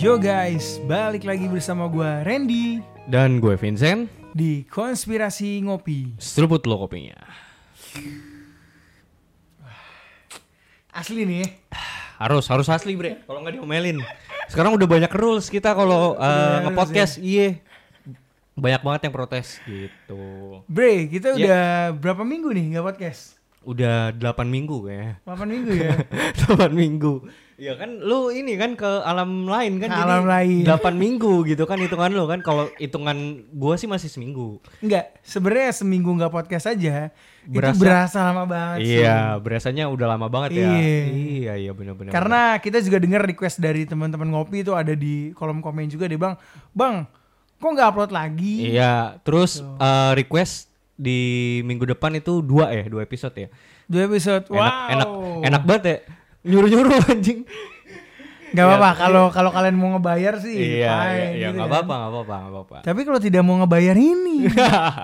Yo guys, balik lagi bersama gue Randy Dan gue Vincent, di Konspirasi Ngopi. seruput lo kopinya. Asli nih, Harus, harus asli bre, kalau nggak diomelin. Sekarang udah banyak rules kita kalau uh, nge-podcast, iya. Banyak banget yang protes gitu. Bre, kita Ya. udah berapa minggu nih nggak podcast? Udah 8 minggu kayaknya. 8 minggu ya? 8 minggu. Ya kan lu ini kan ke alam lain kan Ke alam lain. 8 minggu gitu kan hitungan lu kan kalau hitungan gua sih masih seminggu. Enggak, sebenarnya seminggu nggak podcast aja itu Berasa- berasa lama banget sih. Iya, berasanya udah lama banget ya. Iya. Iya, iya benar-benar. Karena kita juga dengar request dari teman-teman ngopi itu ada di kolom komen juga deh bang, bang, kok nggak upload lagi? Iya, terus eh, request di minggu depan itu dua ya, dua episode ya. Dua episode, Enak, wow. enak, enak banget ya. Nyuruh-nyuruh anjing. Gak apa-apa, kalau kalau kalian mau ngebayar sih, iya, iya, fine, iya, gitu nggak kan. apa-apa, nggak apa-apa, nggak apa-apa. Tapi kalau tidak mau ngebayar ini,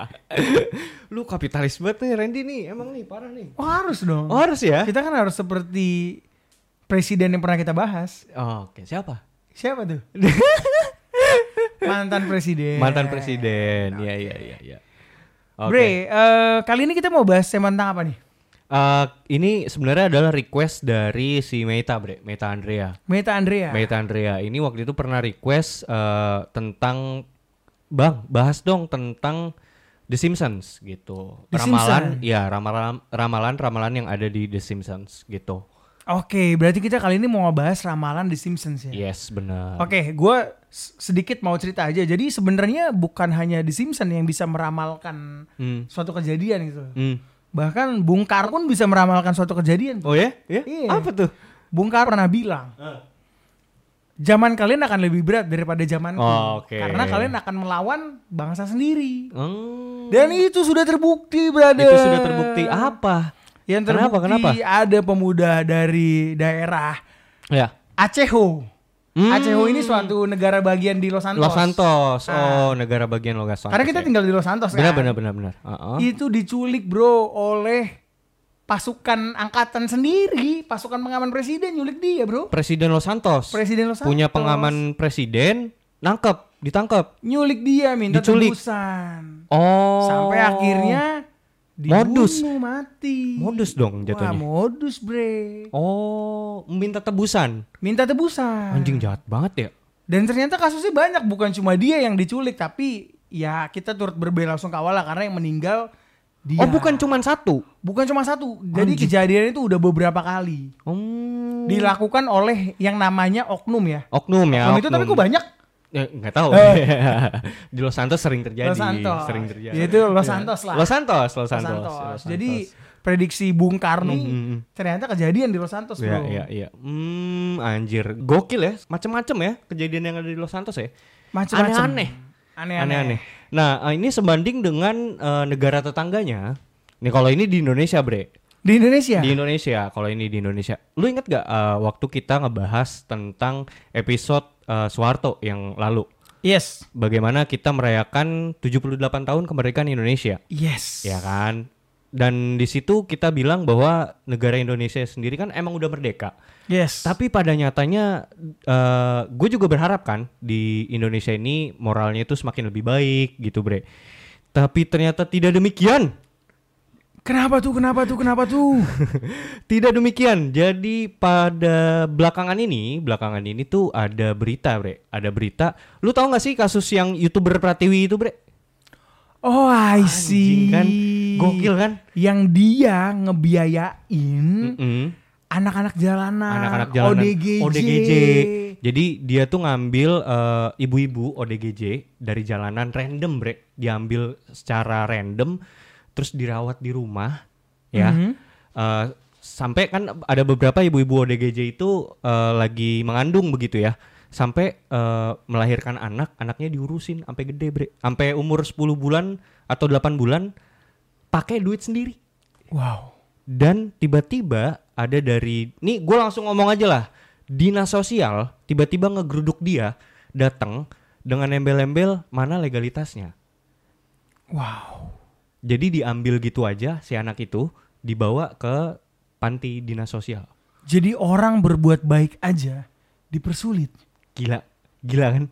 Lu kapitalis banget nih, Randy nih, emang nih parah nih. oh harus dong. Oh, harus ya? Kita kan harus seperti presiden yang pernah kita bahas. Oh, Oke, siapa? Siapa tuh? Mantan presiden. Mantan presiden. Iya, iya, iya, iya. Oke. Bre, eh, kali ini kita mau bahas tema tentang apa nih? Eh, ini sebenarnya adalah request dari si Meta, Bre, Meta Andrea. Meta Andrea. Meta Andrea ini waktu itu pernah request eh, tentang Bang, bahas dong tentang The Simpsons gitu. The ramalan, Simpsons. ya ramalan ramalan ramalan yang ada di The Simpsons gitu. Oke, berarti kita kali ini mau ngebahas ramalan The Simpsons ya. Yes, benar. Oke, gue sedikit mau cerita aja. Jadi sebenarnya bukan hanya The Simpsons yang bisa meramalkan Hmm. suatu kejadian gitu. Hmm. Bahkan Bung Karno pun bisa meramalkan suatu kejadian. Oh ya? Ya? Iya. Apa tuh? Bung Karno pernah bilang, zaman kalian akan lebih berat daripada zamanku. Oh, oke. Karena kalian akan melawan bangsa sendiri. Hmm. Dan itu sudah terbukti, brother. Itu sudah terbukti apa? Yang Kenapa, terbukti kenapa? ada pemuda dari daerah Ya. Aceho. Hmm. Aceho ini suatu negara bagian di Los Santos. Los Santos. Oh, negara bagian Los Santos. Karena kita ya. tinggal di Los Santos Benar kan. benar benar benar. Uh-uh. Itu diculik bro oleh pasukan angkatan sendiri, pasukan pengaman presiden nyulik dia bro. Presiden Los Santos. Presiden Los Santos. Punya pengaman presiden, nangkep, ditangkep. Nyulik dia minta Diculik. tebusan. Oh. Sampai akhirnya Modus. mati. Modus dong Wah, jatuhnya. modus bre. Oh, minta tebusan. Minta tebusan. Anjing jahat banget ya. Dan ternyata kasusnya banyak, bukan cuma dia yang diculik, tapi ya kita turut berbelasungkawa lah karena yang meninggal dia. Oh, bukan cuman satu. bukan cuma satu. Jadi kejadian itu udah beberapa kali Hmm. dilakukan oleh yang namanya oknum ya. Oknum ya. Oknum itu tapi kok banyak? Ya, nggak tahu. Di Los Santos sering terjadi. Los Santos. Sering terjadi. Ya, itu Los Ya. Santos lah. Los Santos, Los Los Santos. Santos. Los Jadi Santos. prediksi Bung Karno Hmm, hmm, ternyata kejadian di Los Santos, Iya, Bro. iya, iya. Hmm, anjir. Gokil ya. Macem-macem ya kejadian yang ada di Los Santos ya. Macem-macem. Aneh-aneh. Aneh-aneh. Nah, eh, ini sebanding dengan eh, negara tetangganya. Nih kalau ini di Indonesia, Bre. Di Indonesia. Di Indonesia, kalau ini di Indonesia. Lu inget gak eh, waktu kita ngebahas tentang episode eh, Soeharto yang lalu? yes. Bagaimana kita merayakan 78 tahun kemerdekaan Indonesia, Yes. ya kan? Dan di situ kita bilang bahwa negara Indonesia sendiri kan emang udah merdeka. Yes. Tapi pada nyatanya gue juga berharap kan di Indonesia ini moralnya itu semakin lebih baik gitu bre. Tapi ternyata tidak demikian. Kenapa tuh? Kenapa tuh? Kenapa tuh? Tidak demikian. Jadi pada belakangan ini, belakangan ini tuh ada berita bre. Ada berita. Lu tahu nggak sih kasus yang youtuber Pratiwi itu bre? Oh, I see. Anjing kan? Gokil kan? Yang dia ngebiayain anak-anak jalanan, Anak-anak jalanan ODGJ. ODGJ. Jadi dia tuh ngambil eh, ibu-ibu ODGJ dari jalanan random, Bre. Diambil secara random terus dirawat di rumah ya. Mhm. Eh, sampai kan ada beberapa ibu-ibu ODGJ itu eh, lagi mengandung begitu ya. Sampai eh, melahirkan anak, anaknya diurusin sampai gede, Bre. Sampai umur 10 bulan atau 8 bulan pakai duit sendiri Wow. dan tiba-tiba ada dari nih gue langsung ngomong aja lah dinas sosial tiba-tiba ngegeruduk dia datang dengan embel-embel mana legalitasnya Wow. Jadi diambil gitu aja si anak itu dibawa ke panti dinas sosial Jadi orang berbuat baik aja dipersulit. gila Gila kan?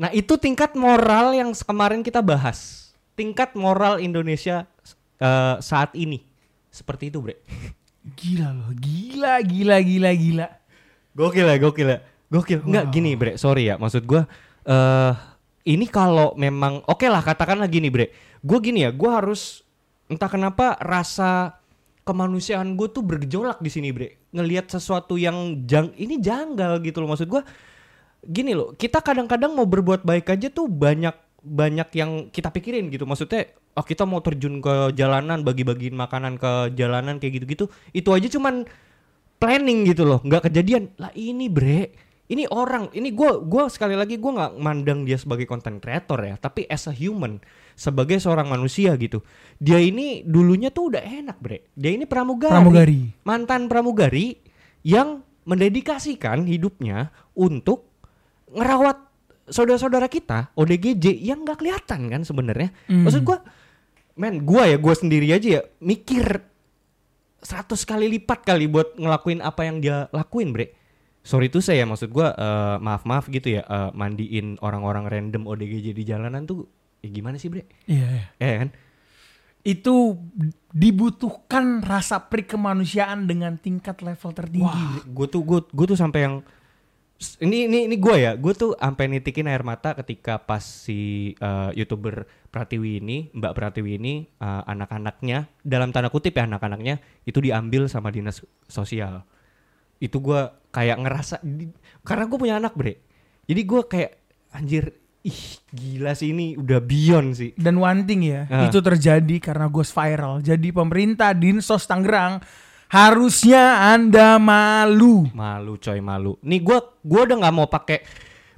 Nah, itu tingkat moral yang kemarin kita bahas. Tingkat moral Indonesia eh, saat ini. Seperti itu, Bre. Gila loh, gila, gila, gila, gila. Gokil ya, gokil ya. Gokil. Enggak gini, Bre. Sorry ya, maksud gua eh ini kalau memang oke lah katakanlah gini, Bre. Gue gini ya, gua harus entah kenapa rasa kemanusiaan gue tuh bergejolak di sini, Bre. Ngelihat sesuatu yang jang ini janggal gitu loh maksud gua. Gini loh, kita kadang-kadang mau berbuat baik aja tuh banyak banyak yang kita pikirin gitu. Maksudnya, oh kita mau terjun ke jalanan, bagi-bagiin makanan ke jalanan kayak gitu-gitu. Itu aja cuman planning gitu loh nggak kejadian lah ini bre ini orang ini gua gua sekali lagi gua nggak mandang dia sebagai content creator ya tapi as a human sebagai seorang manusia gitu dia ini dulunya tuh udah enak bre dia ini pramugari, Pramugari. mantan pramugari yang mendedikasikan hidupnya untuk ngerawat saudara-saudara kita ODGJ yang nggak kelihatan kan sebenarnya Hmm. maksud gua men gua ya gua sendiri aja ya mikir 100 kali lipat kali buat ngelakuin apa yang dia lakuin, Bre. Sorry itu saya maksud gua eh, maaf-maaf gitu ya eh, mandiin orang-orang random ODGJ di jalanan tuh ya gimana sih, Bre? Iya, iya. Ya kan? Itu dibutuhkan rasa perikemanusiaan dengan tingkat level tertinggi. Wah, gue tuh gue gue tuh sampai yang ini ini ini gue ya, gue tuh sampai nitikin air mata ketika pas si eh, youtuber Pratiwi ini, Mbak Pratiwi ini eh, anak-anaknya dalam tanda kutip ya anak-anaknya itu diambil sama dinas sosial. Itu gue kayak ngerasa karena gue punya anak bre, jadi gue kayak anjir ih gila sih ini udah beyond sih. Dan one thing ya, Ah. itu terjadi karena Ghost Viral. Jadi pemerintah Dinsos Tangerang harusnya Anda malu. Malu coy malu. Nih gua gua udah nggak mau pakai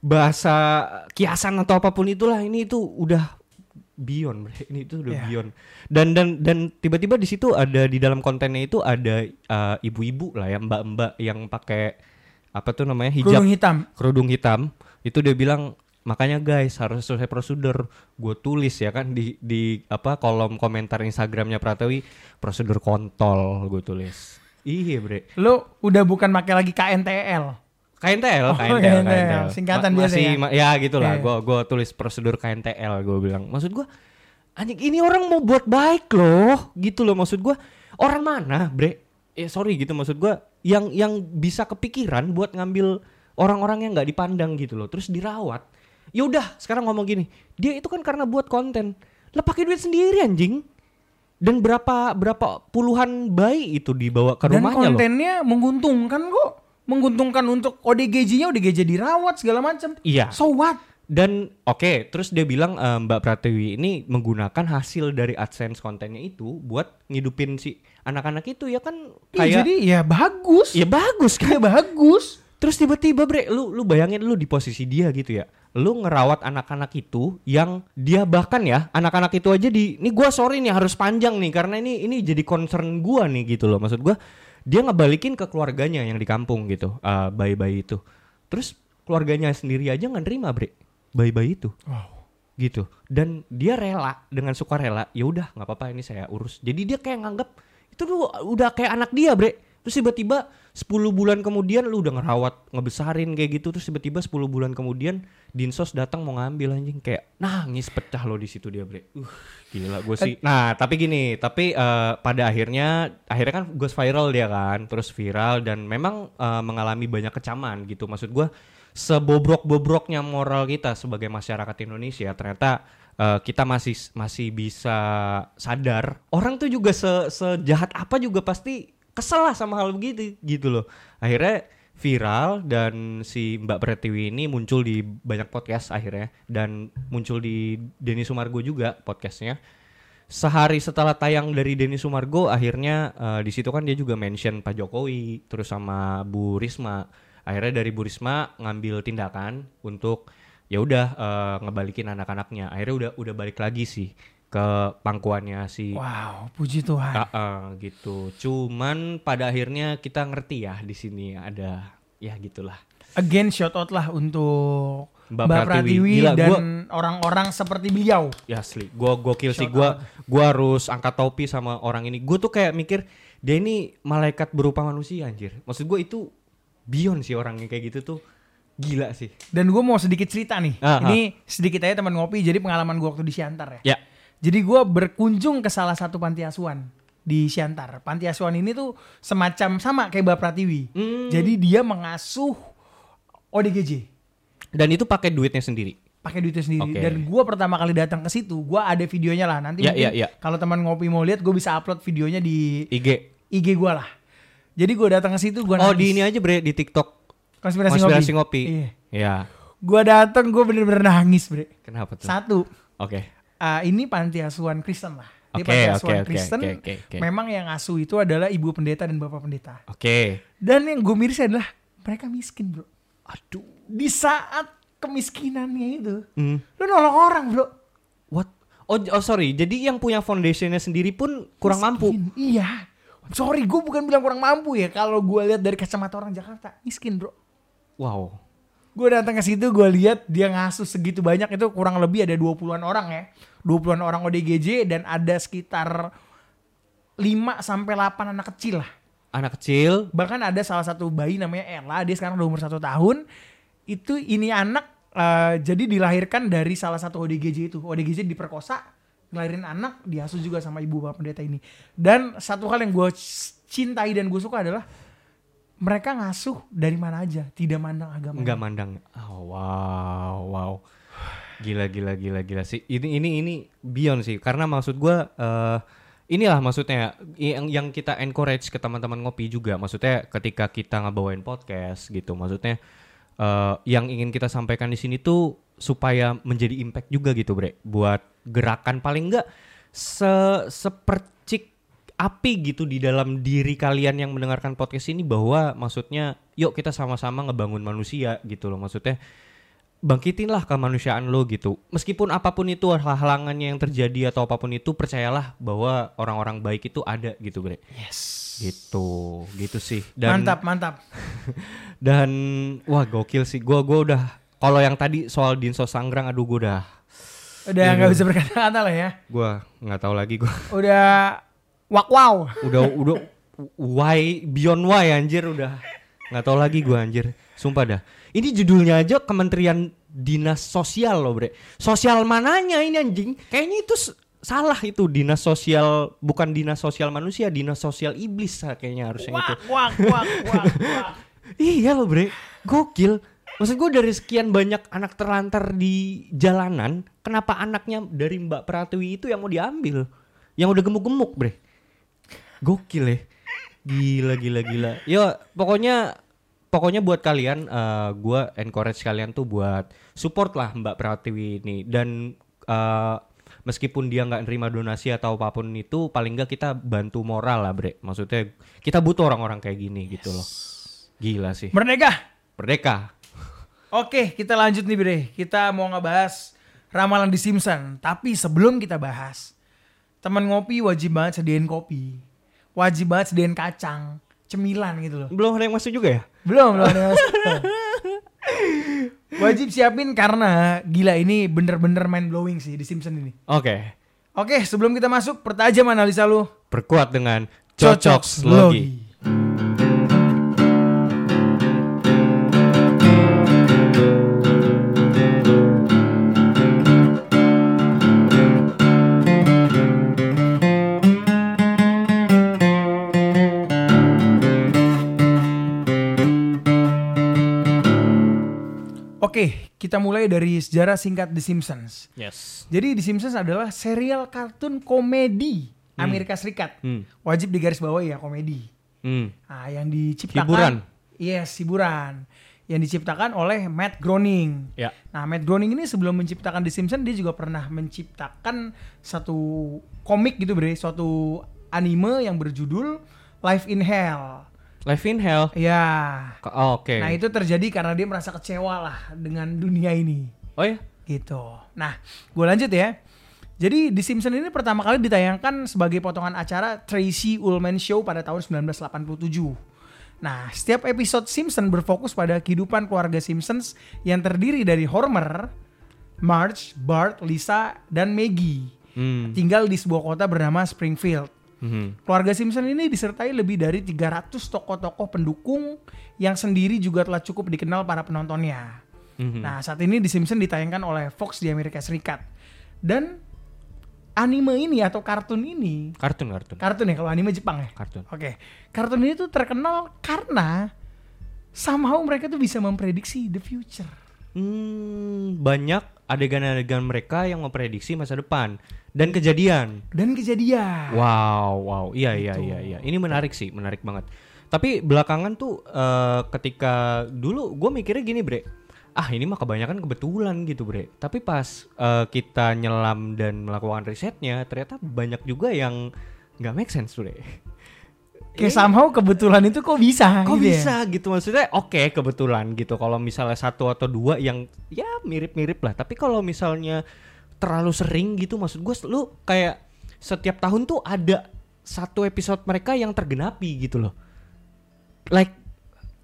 bahasa kiasan atau apa pun itulah. Ini itu udah beyond, bre. Ini itu udah Ya. beyond. Dan dan dan tiba-tiba di situ ada di dalam kontennya itu ada uh, ibu-ibu lah ya, mbak-mbak yang pakai apa tuh namanya hijab Kerudung hitam. kerudung hitam. Itu dia bilang makanya guys harus selesai prosedur gue tulis ya kan di di apa kolom komentar Instagramnya Pratawi prosedur kontol gue tulis iya bre Lo udah bukan pakai lagi KNTL. KNTL, Oh, KNTL, KNTL. KNTL. Singkatan Ma- biasa masih, ya? ya gitu lah. Iya. Gue gua tulis prosedur KNTL. Gue bilang, maksud gue, anjing ini orang mau buat baik loh, gitu loh. Maksud gue, orang mana, bre? Eh sorry gitu, maksud gue, yang yang bisa kepikiran buat ngambil orang-orang yang nggak dipandang gitu loh, terus dirawat. Ya udah, sekarang ngomong gini, dia itu kan karena buat konten, lah pakai duit sendiri anjing. Dan berapa berapa puluhan bayi itu dibawa ke Dan rumahnya loh. kontennya menguntungkan kok. Menguntungkan untuk ODGJ-nya ODGJ dirawat segala macam. Iya. So what? Dan oke, terus dia bilang eh, Mbak Pratiwi ini menggunakan hasil dari AdSense kontennya itu buat ngidupin si anak-anak itu ya kan Iya, kayak jadi ya bagus. ya bagus kan. Ya bagus. Terus tiba-tiba bre, lu lu bayangin lu di posisi dia gitu ya. Lu ngerawat anak-anak itu yang dia bahkan ya, anak-anak itu aja di ini gua sorry nih harus panjang nih karena ini ini jadi concern gua nih gitu loh. Maksud gua dia ngebalikin ke keluarganya yang di kampung gitu, eh, bayi-bayi itu. Terus keluarganya sendiri aja nggak nerima bre, bayi-bayi itu Wow. gitu dan dia rela dengan sukarela ya udah nggak apa-apa ini saya urus jadi dia kayak nganggap itu tuh udah kayak anak dia bre terus tiba-tiba 10 bulan kemudian lu udah ngerawat ngebesarin kayak gitu terus tiba-tiba 10 bulan kemudian dinsos datang mau ngambil anjing. Kayak nangis pecah lo di situ dia bre. Uh gila gue sih. Nah tapi gini tapi eh, pada akhirnya akhirnya kan gue viral dia kan terus viral dan memang eh, mengalami banyak kecaman gitu. Maksud gue sebobrok-bobroknya moral kita sebagai masyarakat Indonesia ternyata eh, kita masih masih bisa sadar. Orang tuh juga se sejahat apa juga pasti kesel lah sama hal begitu. Gitu loh. Akhirnya viral dan si Mbak Pretiwi ini muncul di banyak podcast akhirnya. Dan muncul di Denny Sumargo juga podcastnya. Sehari setelah tayang dari Denny Sumargo akhirnya eh, di situ kan dia juga mention Pak Jokowi terus sama Bu Risma. Akhirnya dari Bu Risma ngambil tindakan untuk ya udah eh, ngebalikin anak-anaknya. Akhirnya udah udah balik lagi sih ke pangkuannya si Wow, puji Tuhan. Ah, ah, gitu cuman pada akhirnya kita ngerti ya di sini ada ya gitulah Again shout out lah untuk Mbak Mbak, Pratiwi. Pratiwi, Gila, dan orang-orang seperti beliau. Ya asli, gua gokil sih gua gua harus angkat topi sama orang ini. Gua tuh kayak mikir dia ini malaikat berupa manusia anjir. Maksud gua itu beyond sih orang yang kayak gitu tuh Gila sih. Dan gue mau sedikit cerita nih. Ah, Ini sedikit aja teman ngopi. Jadi pengalaman gue waktu di Siantar ya. Ya. Jadi gue berkunjung ke salah satu panti asuhan di Siantar. Panti asuhan ini tuh semacam sama kayak Mbak Pratiwi. Hmm. Jadi dia mengasuh ODGJ. Dan itu pakai duitnya sendiri. pakai duitnya sendiri Oke. dan gue pertama kali datang ke situ gue ada videonya lah nanti Ya, mungkin ya, ya. kalau teman ngopi mau lihat gue bisa upload videonya di IG. IG gue lah jadi gue datang ke situ gue Oh, di ini aja bre di TikTok. konspirasi, Konspirasi ngopi, ngopi. Iya. Ya. gue datang gue bener-bener nangis bre Kenapa tuh? satu Oke. Ah, ini panti asuhan Kristen lah Oke, panti asuhan oke, Kristen oke, oke, oke. memang yang asuh itu adalah ibu pendeta dan bapak pendeta Oke. dan yang gue miris adalah mereka miskin bro Aduh. di saat kemiskinannya itu Hmm. lu nolong orang bro What? Oh, oh sorry. Jadi yang punya foundationnya sendiri pun kurang mampu. Miskin. Iya. Sorry, gue bukan bilang kurang mampu ya. Kalau gue lihat dari kacamata orang Jakarta, miskin bro. Wow. Gue datang ke situ, gue lihat dia ngasuh segitu banyak itu kurang lebih ada 20-an orang ya. 20-an orang ODGJ dan ada sekitar 5 sampai 8 anak kecil lah. Anak kecil. Bahkan ada salah satu bayi namanya Ella, dia sekarang udah umur satu tahun. Itu ini anak eh, jadi dilahirkan dari salah satu ODGJ itu. ODGJ diperkosa, ngelahirin anak, diasuh juga sama ibu bapak pendeta ini. Dan satu hal yang gue cintai dan gue suka adalah mereka ngasuh dari mana aja, tidak mandang agama. Enggak mandang. Oh, wow, wow. Gila, gila, gila, gila sih. Ini, ini, ini beyond sih. Karena maksud gua eh inilah maksudnya yang, yang kita encourage ke teman-teman ngopi juga. Maksudnya ketika kita ngebawain podcast gitu. Maksudnya eh yang ingin kita sampaikan di sini tuh supaya menjadi impact juga gitu, Bre. Buat gerakan paling enggak se sepercik api gitu di dalam diri kalian yang mendengarkan podcast ini bahwa maksudnya yuk kita sama-sama ngebangun manusia gitu loh. Maksudnya bangkitinlah kemanusiaan lo gitu. Meskipun apa pun itu halangannya yang terjadi atau apa pun itu percayalah bahwa orang-orang baik itu ada gitu bre. Yes. gitu. Gitu sih. Dan mantap, mantap. dan wah gokil sih. Gua gua udah kalau yang tadi soal Dinso Sanggrang aduh gua udah Udah nggak bisa berkata-kata lah ya. gua nggak tahu lagi gua. Udah wak wow. udah udah why beyond why anjir udah. Nggak tahu lagi gua anjir. Sumpah dah. Ini judulnya aja Kementerian Dinas Sosial loh bre. Sosial mananya ini anjing? Kayaknya itu salah itu dinas sosial bukan dinas sosial manusia dinas sosial iblis kayaknya harusnya itu. Wak, wak, wak, wak, wak. iya loh bre. Gokil. Maksud gue dari sekian banyak anak terlantar di jalanan kenapa anaknya dari Mbak Pratiwi itu yang mau diambil? Yang udah gemuk-gemuk bre gokil ya gila gila gila yo pokoknya pokoknya buat kalian eh gua encourage kalian tuh buat support lah Mbak Pratiwi ini dan eh, meskipun dia nggak nerima donasi atau apa pun itu paling nggak kita bantu moral lah bre maksudnya kita butuh orang-orang kayak gini gitu loh gila sih Merdeka. merdeka Oke, kita lanjut nih Bre. Kita mau ngebahas ramalan di Simpson. Tapi sebelum kita bahas, teman ngopi wajib banget sediain kopi. Wajib banget sediain kacang, cemilan gitu loh. belum ada yang masuk juga ya Belum, belum ada yang masuk. Wajib siapin karena gila ini bener-bener mind blowing sih di Simpson ini. oke Oke, sebelum kita masuk, pertajam analisa lu. perkuat dengan cocok logi Oke, kita mulai dari sejarah singkat The Simpsons. yes Jadi The Simpsons adalah serial kartun komedi Amerika Serikat. Hmm. Wajib digarisbawahi ya komedi. hmm. Nah, yang diciptakan Hiburan. Yes, hiburan. Yang diciptakan oleh Matt Groening. ya Nah, Matt Groening ini sebelum menciptakan The Simpsons dia juga pernah menciptakan satu komik gitu, Bre, suatu anime yang berjudul Life in Hell. Life in Hell Ya. Oh, oke Nah, itu terjadi karena dia merasa kecewa lah dengan dunia ini. oh ya Gitu. Nah, gue lanjut ya. Jadi The Simpsons ini pertama kali ditayangkan sebagai potongan acara Tracy Ullman Show pada tahun 1987. Nah, setiap episode Simpson berfokus pada kehidupan keluarga Simpsons yang terdiri dari Homer, Marge, Bart, Lisa, dan Maggie. hmm. Tinggal di sebuah kota bernama Springfield. Mhm. Keluarga Simpson ini disertai lebih dari 300 tokoh-tokoh pendukung yang sendiri juga telah cukup dikenal para penontonnya. Mhm. Nah, saat ini The Simpsons ditayangkan oleh Fox di Amerika Serikat. Dan anime ini atau kartun ini, kartun kartun kartun ya kalau anime Jepang ya. kartun. Oke, kartun ini tuh terkenal karena somehow mereka tuh bisa memprediksi the future. Hmm, banyak adegan-adegan mereka yang memprediksi masa depan dan kejadian. Dan kejadian. Wow, wow, iya iya Gitu. iya iya. Ini menarik sih, menarik banget. Tapi belakangan tuh eh, ketika dulu gue mikirnya gini bre, ah ini mah kebanyakan kebetulan gitu bre. Tapi pas eh, kita nyelam dan melakukan risetnya, ternyata banyak juga yang nggak make sense bre. Kayak somehow kebetulan itu kok bisa Kok gitu ya? bisa gitu maksudnya? Oke kebetulan gitu. Kalau misalnya satu atau dua yang ya mirip-mirip lah. Tapi kalau misalnya terlalu sering gitu, maksud gue lu kayak setiap tahun tuh ada satu episode mereka yang tergenapi gitu loh. Like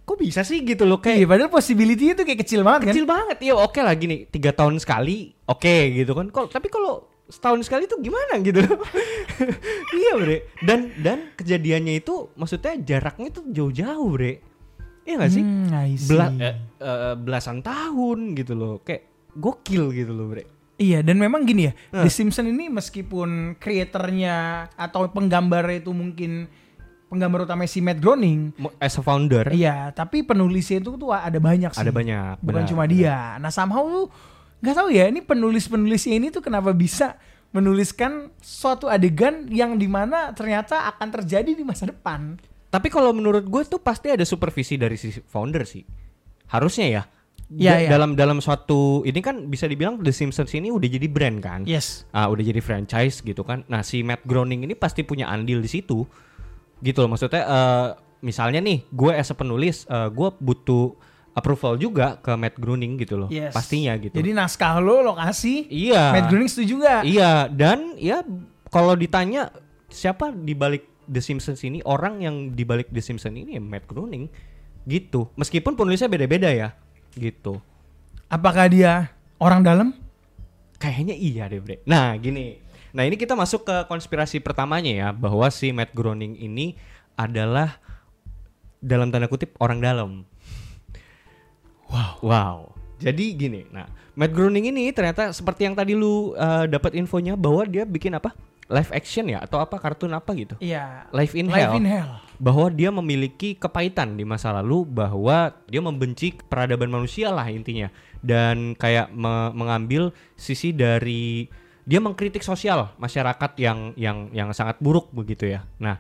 kok bisa sih gitu loh Iya, kayak padahal possibility itu kayak kecil banget kecil banget ya oke lah gini tiga tahun sekali oke gitu kan Kok- tapi kalau setahun sekali tuh gimana gitu loh iya bre dan dan kejadiannya itu maksudnya jaraknya tuh jauh-jauh bre iya gak sih Hmm. Bela- eh, eh, belasan tahun gitu loh kayak gokil gitu loh bre Iya, dan memang gini ya, Nah. The Simpsons ini meskipun kreatornya atau penggambar itu mungkin penggambar utama si Matt Groening, as a founder iya, tapi penulisnya itu tuh ada banyak sih. ada banyak Bukan benar, cuma benar. dia. Nah, somehow tuh nggak tahu ya, ini penulis-penulisnya ini tuh kenapa bisa menuliskan suatu adegan yang di mana ternyata akan terjadi di masa depan. tapi kalau menurut gue tuh pasti ada supervisi dari si founder sih harusnya ya Iya, Da- iya. dalam dalam suatu ini kan bisa dibilang The Simpsons ini udah jadi brand kan Yes. ah udah jadi franchise gitu kan. Nah si Matt Groening ini pasti punya andil di situ, gitu loh. Maksudnya eh, misalnya nih, gue as a penulis, eh, gue butuh approval juga ke Matt Groening gitu loh, Yes. pastinya gitu. Jadi naskah lo lokasi, iya, Matt Groening setuju nggak? iya dan ya kalau ditanya siapa di balik The Simpsons ini orang yang di balik The Simpsons ini ya Matt Groening gitu. Meskipun penulisnya beda-beda ya, gitu. Apakah dia orang dalam? Kayaknya iya deh bre. Nah gini, nah ini kita masuk ke konspirasi pertamanya ya bahwa si Matt Groening ini adalah dalam tanda kutip orang dalam. Wow. Wow. Jadi gini, nah Matt Groening ini ternyata seperti yang tadi lu uh, dapat infonya bahwa dia bikin apa? Live action ya atau apa kartun apa gitu? Iya. Live in Live Hell. in Hell. Bahwa dia memiliki kepahitan di masa lalu bahwa dia membenci peradaban manusia lah intinya dan kayak me- mengambil sisi dari dia mengkritik sosial masyarakat yang yang yang sangat buruk begitu ya. Nah,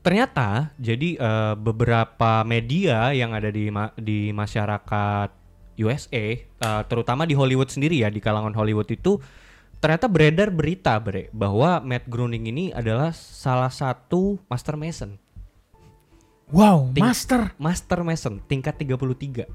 ternyata jadi eh, beberapa media yang ada di ma- di masyarakat USA eh, terutama di Hollywood sendiri ya di kalangan Hollywood itu ternyata beredar berita bre bahwa Matt Groening ini adalah salah satu master mason Wow, Ting- master. master mason tingkat 33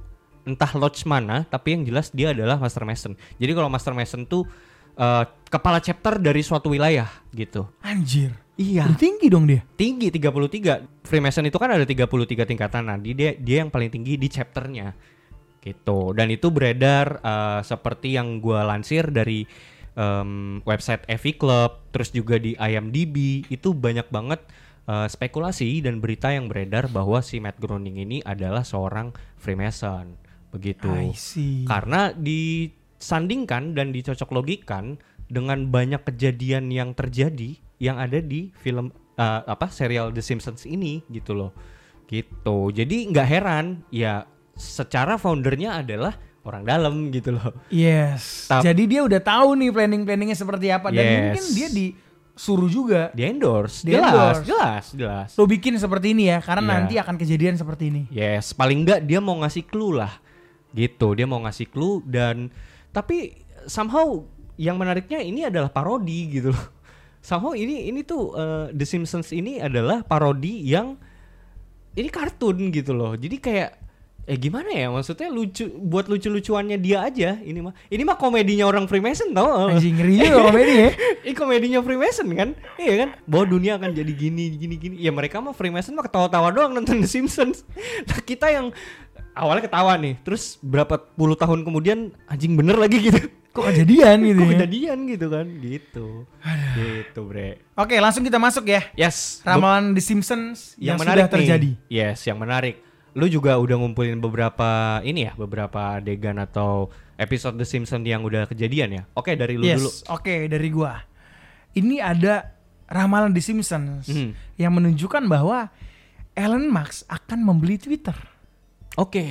entah lodge mana tapi yang jelas dia adalah master mason jadi kalau master mason tuh eh, kepala chapter dari suatu wilayah gitu Anjir. Iya. Udah tinggi dong dia. tinggi 33 Freemason itu kan ada 33 tingkatan. Nah dia dia yang paling tinggi di chapternya. Gitu. Dan itu beredar eh, seperti yang gua lansir dari em, website EV Club terus juga di IMDb itu banyak banget eh, spekulasi dan berita yang beredar bahwa si Matt Groening ini adalah seorang Freemason. Begitu. Karena disandingkan dan dicocok logikan dengan banyak kejadian yang terjadi yang ada di film eh, apa serial The Simpsons ini gitu loh gitu jadi nggak heran ya secara foundernya adalah orang dalam gitu loh Yes. Tap- Jadi dia udah tahu nih planning-planningnya seperti apa dan Yes. mungkin dia disuruh juga. di endorse Di jelas endorse. jelas jelas Lo bikin seperti ini ya karena Iya. nanti akan kejadian seperti ini. Yes, paling enggak dia mau ngasih clue lah. Gitu, dia mau ngasih clue dan tapi somehow yang menariknya ini adalah parodi gitu loh. Somehow ini ini tuh eh, The Simpsons ini adalah parodi yang ini kartun gitu loh. Jadi kayak eh gimana ya? Maksudnya lucu buat lucu-lucuannya dia aja. Ini mah ini mah komedinya orang Freemason tau. Anjing ngeri juga komedi ya. ini komedinya Freemason kan? Iya kan? Bahwa dunia akan jadi gini gini gini. Ya mereka mah Freemason mah ketawa-tawa doang nonton The Simpsons. Nah kita yang awalnya ketawa nih, terus berapa puluh tahun kemudian anjing bener lagi gitu. Kok kejadian gitu Kok ya? kejadian gitu kan, gitu. Gitu, Bre. Oke, langsung kita masuk ya. Yes. Ramalan The Simpsons yang, yang, menarik sudah terjadi. Nih. Yes, yang menarik. Lu juga udah ngumpulin beberapa ini ya, beberapa adegan atau episode The Simpsons yang udah kejadian ya. Oke, dari lu yes, dulu. oke dari gua. Ini ada ramalan The Simpsons Hmm. yang menunjukkan bahwa Elon Musk akan membeli Twitter. Oke.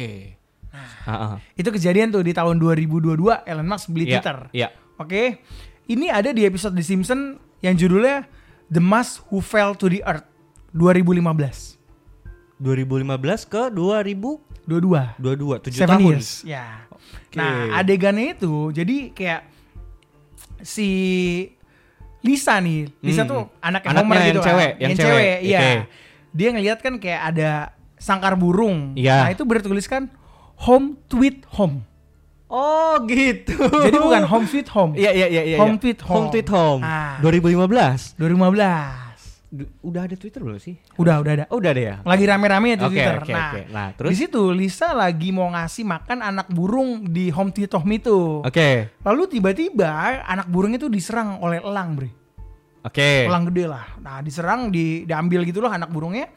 Nah, Itu kejadian tuh di tahun 2022 Elon Musk beli Iya, Twitter. Iya. Oke. Ini ada di episode The Simpsons yang judulnya The Mask Who Fell to the Earth 2015. 2015 ke 2022, 22. 7 Seven tahun. years. Ya. Oke. Nah, adegannya itu jadi kayak si Lisa nih, Lisa Hmm. tuh anaknya, Anaknya Homer yang gitu kan. cewek, yang cewek. iya. Oke. Dia ngeliat kan kayak ada sangkar burung. Iya. Nah, itu bertuliskan home tweet home. Oh, gitu. Jadi bukan home sweet home. Iya, iya, iya, iya. Home tweet home. Home tweet home. Ah. 2015. 2015. Du- Udah ada Twitter belum sih? Udah, udah ada. Oh, udah ada ya. Lagi rame-rame itu Oke, Twitter. oke, nah, oke. Nah, di terus situ Lisa lagi mau ngasih makan anak burung di home tweet home itu. Oke. Lalu tiba-tiba anak burung itu diserang oleh elang, Bre. Oke. Elang gede lah. Nah, diserang, di, diambil gitu loh anak burungnya.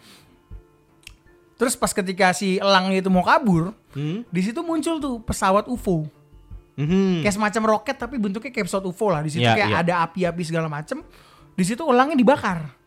Terus pas ketika si elangnya itu mau kabur, Hmm. di situ muncul tuh pesawat UFO. Mhm. Kayak semacam roket tapi bentuknya kayak pesawat UFO lah. Di situ Iya, kayak iya. ada api-api segala macem. Di situ elangnya dibakar.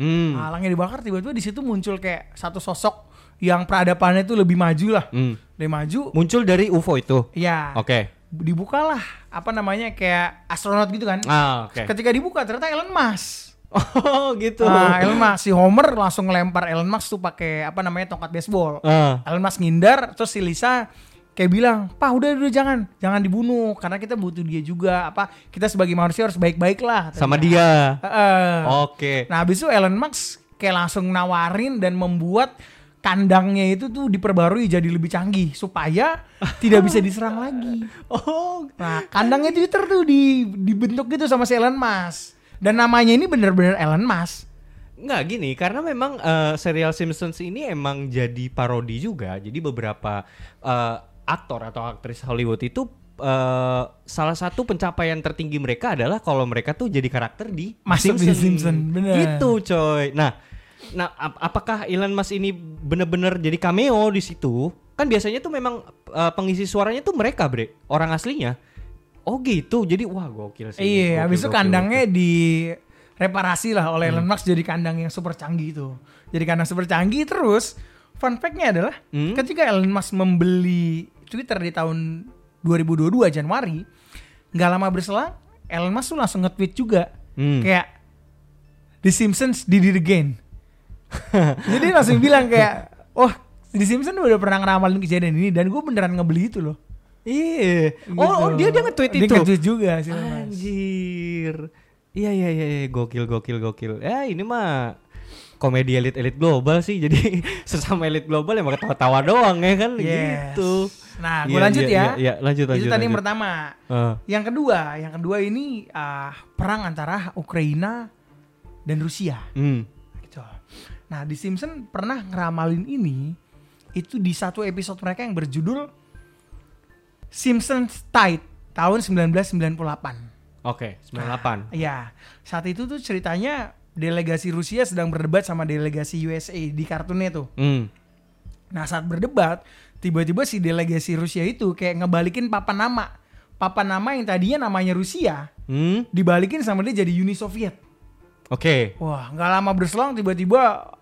Hmm. Nah, elangnya dibakar tiba-tiba di situ muncul kayak satu sosok yang peradabannya itu lebih maju lah. Hmm. Lebih maju. Muncul dari UFO itu. Ya. Oke. Dibukalah apa namanya kayak astronot gitu kan. Ah, oke. Ketika dibuka ternyata Elon Musk. Oh, gitu. Nah, Elon Musk si Homer langsung ngelempar Elon Musk tuh pakai apa namanya tongkat baseball. Ah. Elon Musk ngindar terus si Lisa kayak bilang, "Pak, udah udah jangan, jangan dibunuh karena kita butuh dia juga. Apa kita sebagai manusia harus baik-baik lah." sama dia. Heeh. Oke. Nah, habis itu Elon Musk kayak langsung nawarin dan membuat kandangnya itu tuh diperbarui jadi lebih canggih supaya tidak bisa diserang lagi. Oh, Nah, kandangnya Twitter tuh di, dibentuk gitu sama si Elon Musk. Dan namanya ini bener-bener Elon Musk. Nggak gini, karena memang eh, serial Simpsons ini emang jadi parodi juga. Jadi beberapa eh, aktor atau aktris Hollywood itu eh, salah satu pencapaian tertinggi mereka adalah kalau mereka tuh jadi karakter di Masuk di Simpson, bener. Gitu, coy. Nah, nah ap- apakah Elon Musk ini bener-bener jadi cameo di situ? Kan biasanya tuh memang eh, pengisi suaranya tuh mereka, Bre. Orang aslinya. Oh gitu. Jadi wah gokil sih. Iya, Gokil, habis itu gokil, kandangnya di reparasi lah oleh Elon Musk jadi kandang yang super canggih itu. Jadi kandang super canggih terus fun fact-nya adalah Hmm? ketika Elon Musk membeli Twitter di tahun 2022 Januari, nggak lama berselang Elon Musk tuh langsung nge-tweet juga Hmm. kayak The Simpsons did it again. jadi langsung bilang kayak, oh The Simpsons udah pernah ngeramalin kejadian ini dan gue beneran ngebeli itu loh. Iya. Oh, oh, dia dia nge-tweet Dia itu. nge-tweet juga sih. Mas. Anjir. Iya iya iya iya. gokil gokil gokil. Ya ini mah komedi elit elit global sih. Jadi sesama elit global emang ketawa-tawa doang ya kan Yes. gitu. Nah, gue Iya, lanjut iya, ya. Iya, iya, lanjut lanjut. itu tadi yang pertama. Eh, Yang kedua, yang kedua ini ah, perang antara Ukraina dan Rusia. hmm. Gitu. Nah, di Simpson pernah ngeramalin ini itu di satu episode mereka yang berjudul Simpsons Tide tahun 1998. Oke, 98. Iya, saat itu tuh ceritanya delegasi Rusia sedang berdebat sama delegasi USA di kartunnya tuh. Hmm. Nah saat berdebat, tiba-tiba si delegasi Rusia itu kayak ngebalikin papan nama. Papan nama yang tadinya namanya Rusia, Hmm. dibalikin sama dia jadi Uni Soviet. Oke. Wah, nggak lama berselang tiba-tiba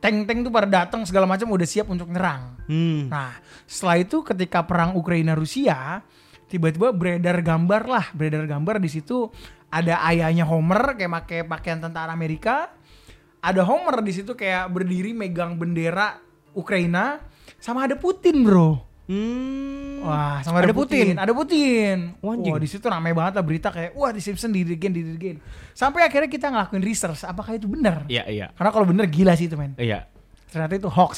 tank-tank tuh pada datang segala macam udah siap untuk nyerang. Hmm. Nah, setelah itu ketika perang Ukraina Rusia, tiba-tiba beredar gambar lah, beredar gambar di situ ada ayahnya Homer kayak pakai pakaian tentara Amerika. Ada Homer di situ kayak berdiri megang bendera Ukraina sama ada Putin, Bro. Hmm. Wah, sama ada, Ada Putin. Putin. Ada Putin. Wah, anjing. Wah, di situ ramai banget lah berita kayak wah di Simpson di Dirgen di Dirgen. Sampai akhirnya kita ngelakuin research apakah itu benar. Iya, iya. Karena kalau benar gila sih itu, men. Iya. Ternyata itu hoax.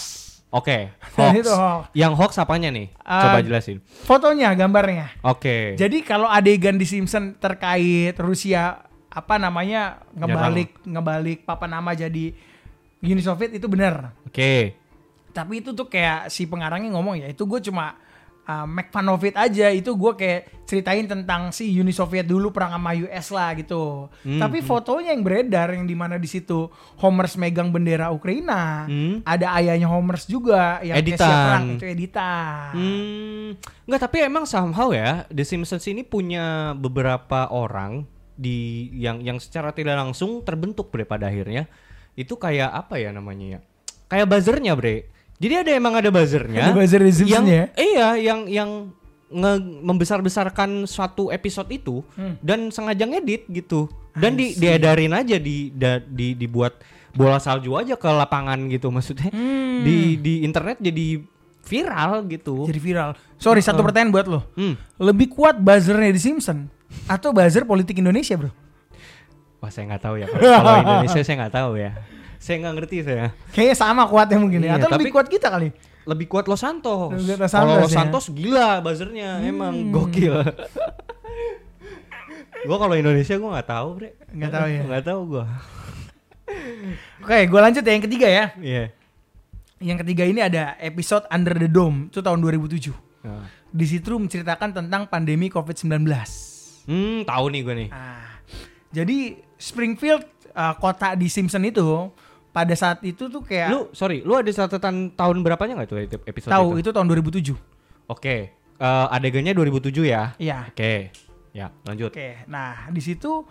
Oke. Dan Hoax. itu hoax. Yang hoax apanya nih? Ah, Coba jelasin. Fotonya, gambarnya. Oke. Jadi kalau adegan di Simpson terkait Rusia apa namanya ngebalik ngebalik papan nama jadi Uni Soviet itu benar. Oke. Tapi itu tuh kayak si pengarangnya ngomong ya itu gue cuma uh, make fun of it aja. Itu gue kayak ceritain tentang si Uni Soviet dulu perang sama US lah gitu. Hmm, tapi fotonya yang beredar yang di mana di situ Homers megang bendera Ukraina Hmm. ada ayahnya Homers juga yang Editan. perang itu editan. Hmm, nggak tapi emang somehow ya The Simpsons ini punya beberapa orang di yang yang secara tidak langsung terbentuk bre pada akhirnya. Itu kayak apa ya namanya ya? Kayak buzzernya bre jadi ada emang ada buzzernya Ada buzzer di Simpsons yang ya? iya yang yang nge membesar besarkan suatu episode itu Hmm. dan sengaja ngedit gitu dan di diedarin aja di da- di dibuat bola salju aja ke lapangan gitu maksudnya Hmm. di di internet jadi viral gitu jadi viral sorry satu pertanyaan buat lo Hmm. lebih kuat buzzernya di Simpson atau buzzer politik Indonesia bro Wah saya nggak tahu ya. Kalau Indonesia saya nggak tahu ya. Saya nggak ngerti saya. kayaknya sama kuatnya mungkin ya Iya, atau lebih kuat kita kali Lebih kuat Los Santos. Los Kalau Santos Los ya. Santos gila buzzernya emang gokil. gua kalau Indonesia gua nggak tahu, Bre. Nggak tahu ya? Nggak tahu gua. oke gue lanjut ya yang ketiga ya Iya. Yang ketiga ini ada episode Under the Dome itu tahun 2007. Nah. Di situ menceritakan tentang pandemi COVID-19. Hmm, tahu nih gua nih. Ah, jadi Springfield uh, kota di Simpson itu pada saat itu tuh kayak Lu sorry, lu ada catatan tahun berapanya nggak tuh episode tahu itu? itu tahun 2007. Oke. eh, adegannya 2007 ya. Iya. Oke. Ya, lanjut. Oke. Nah, di situ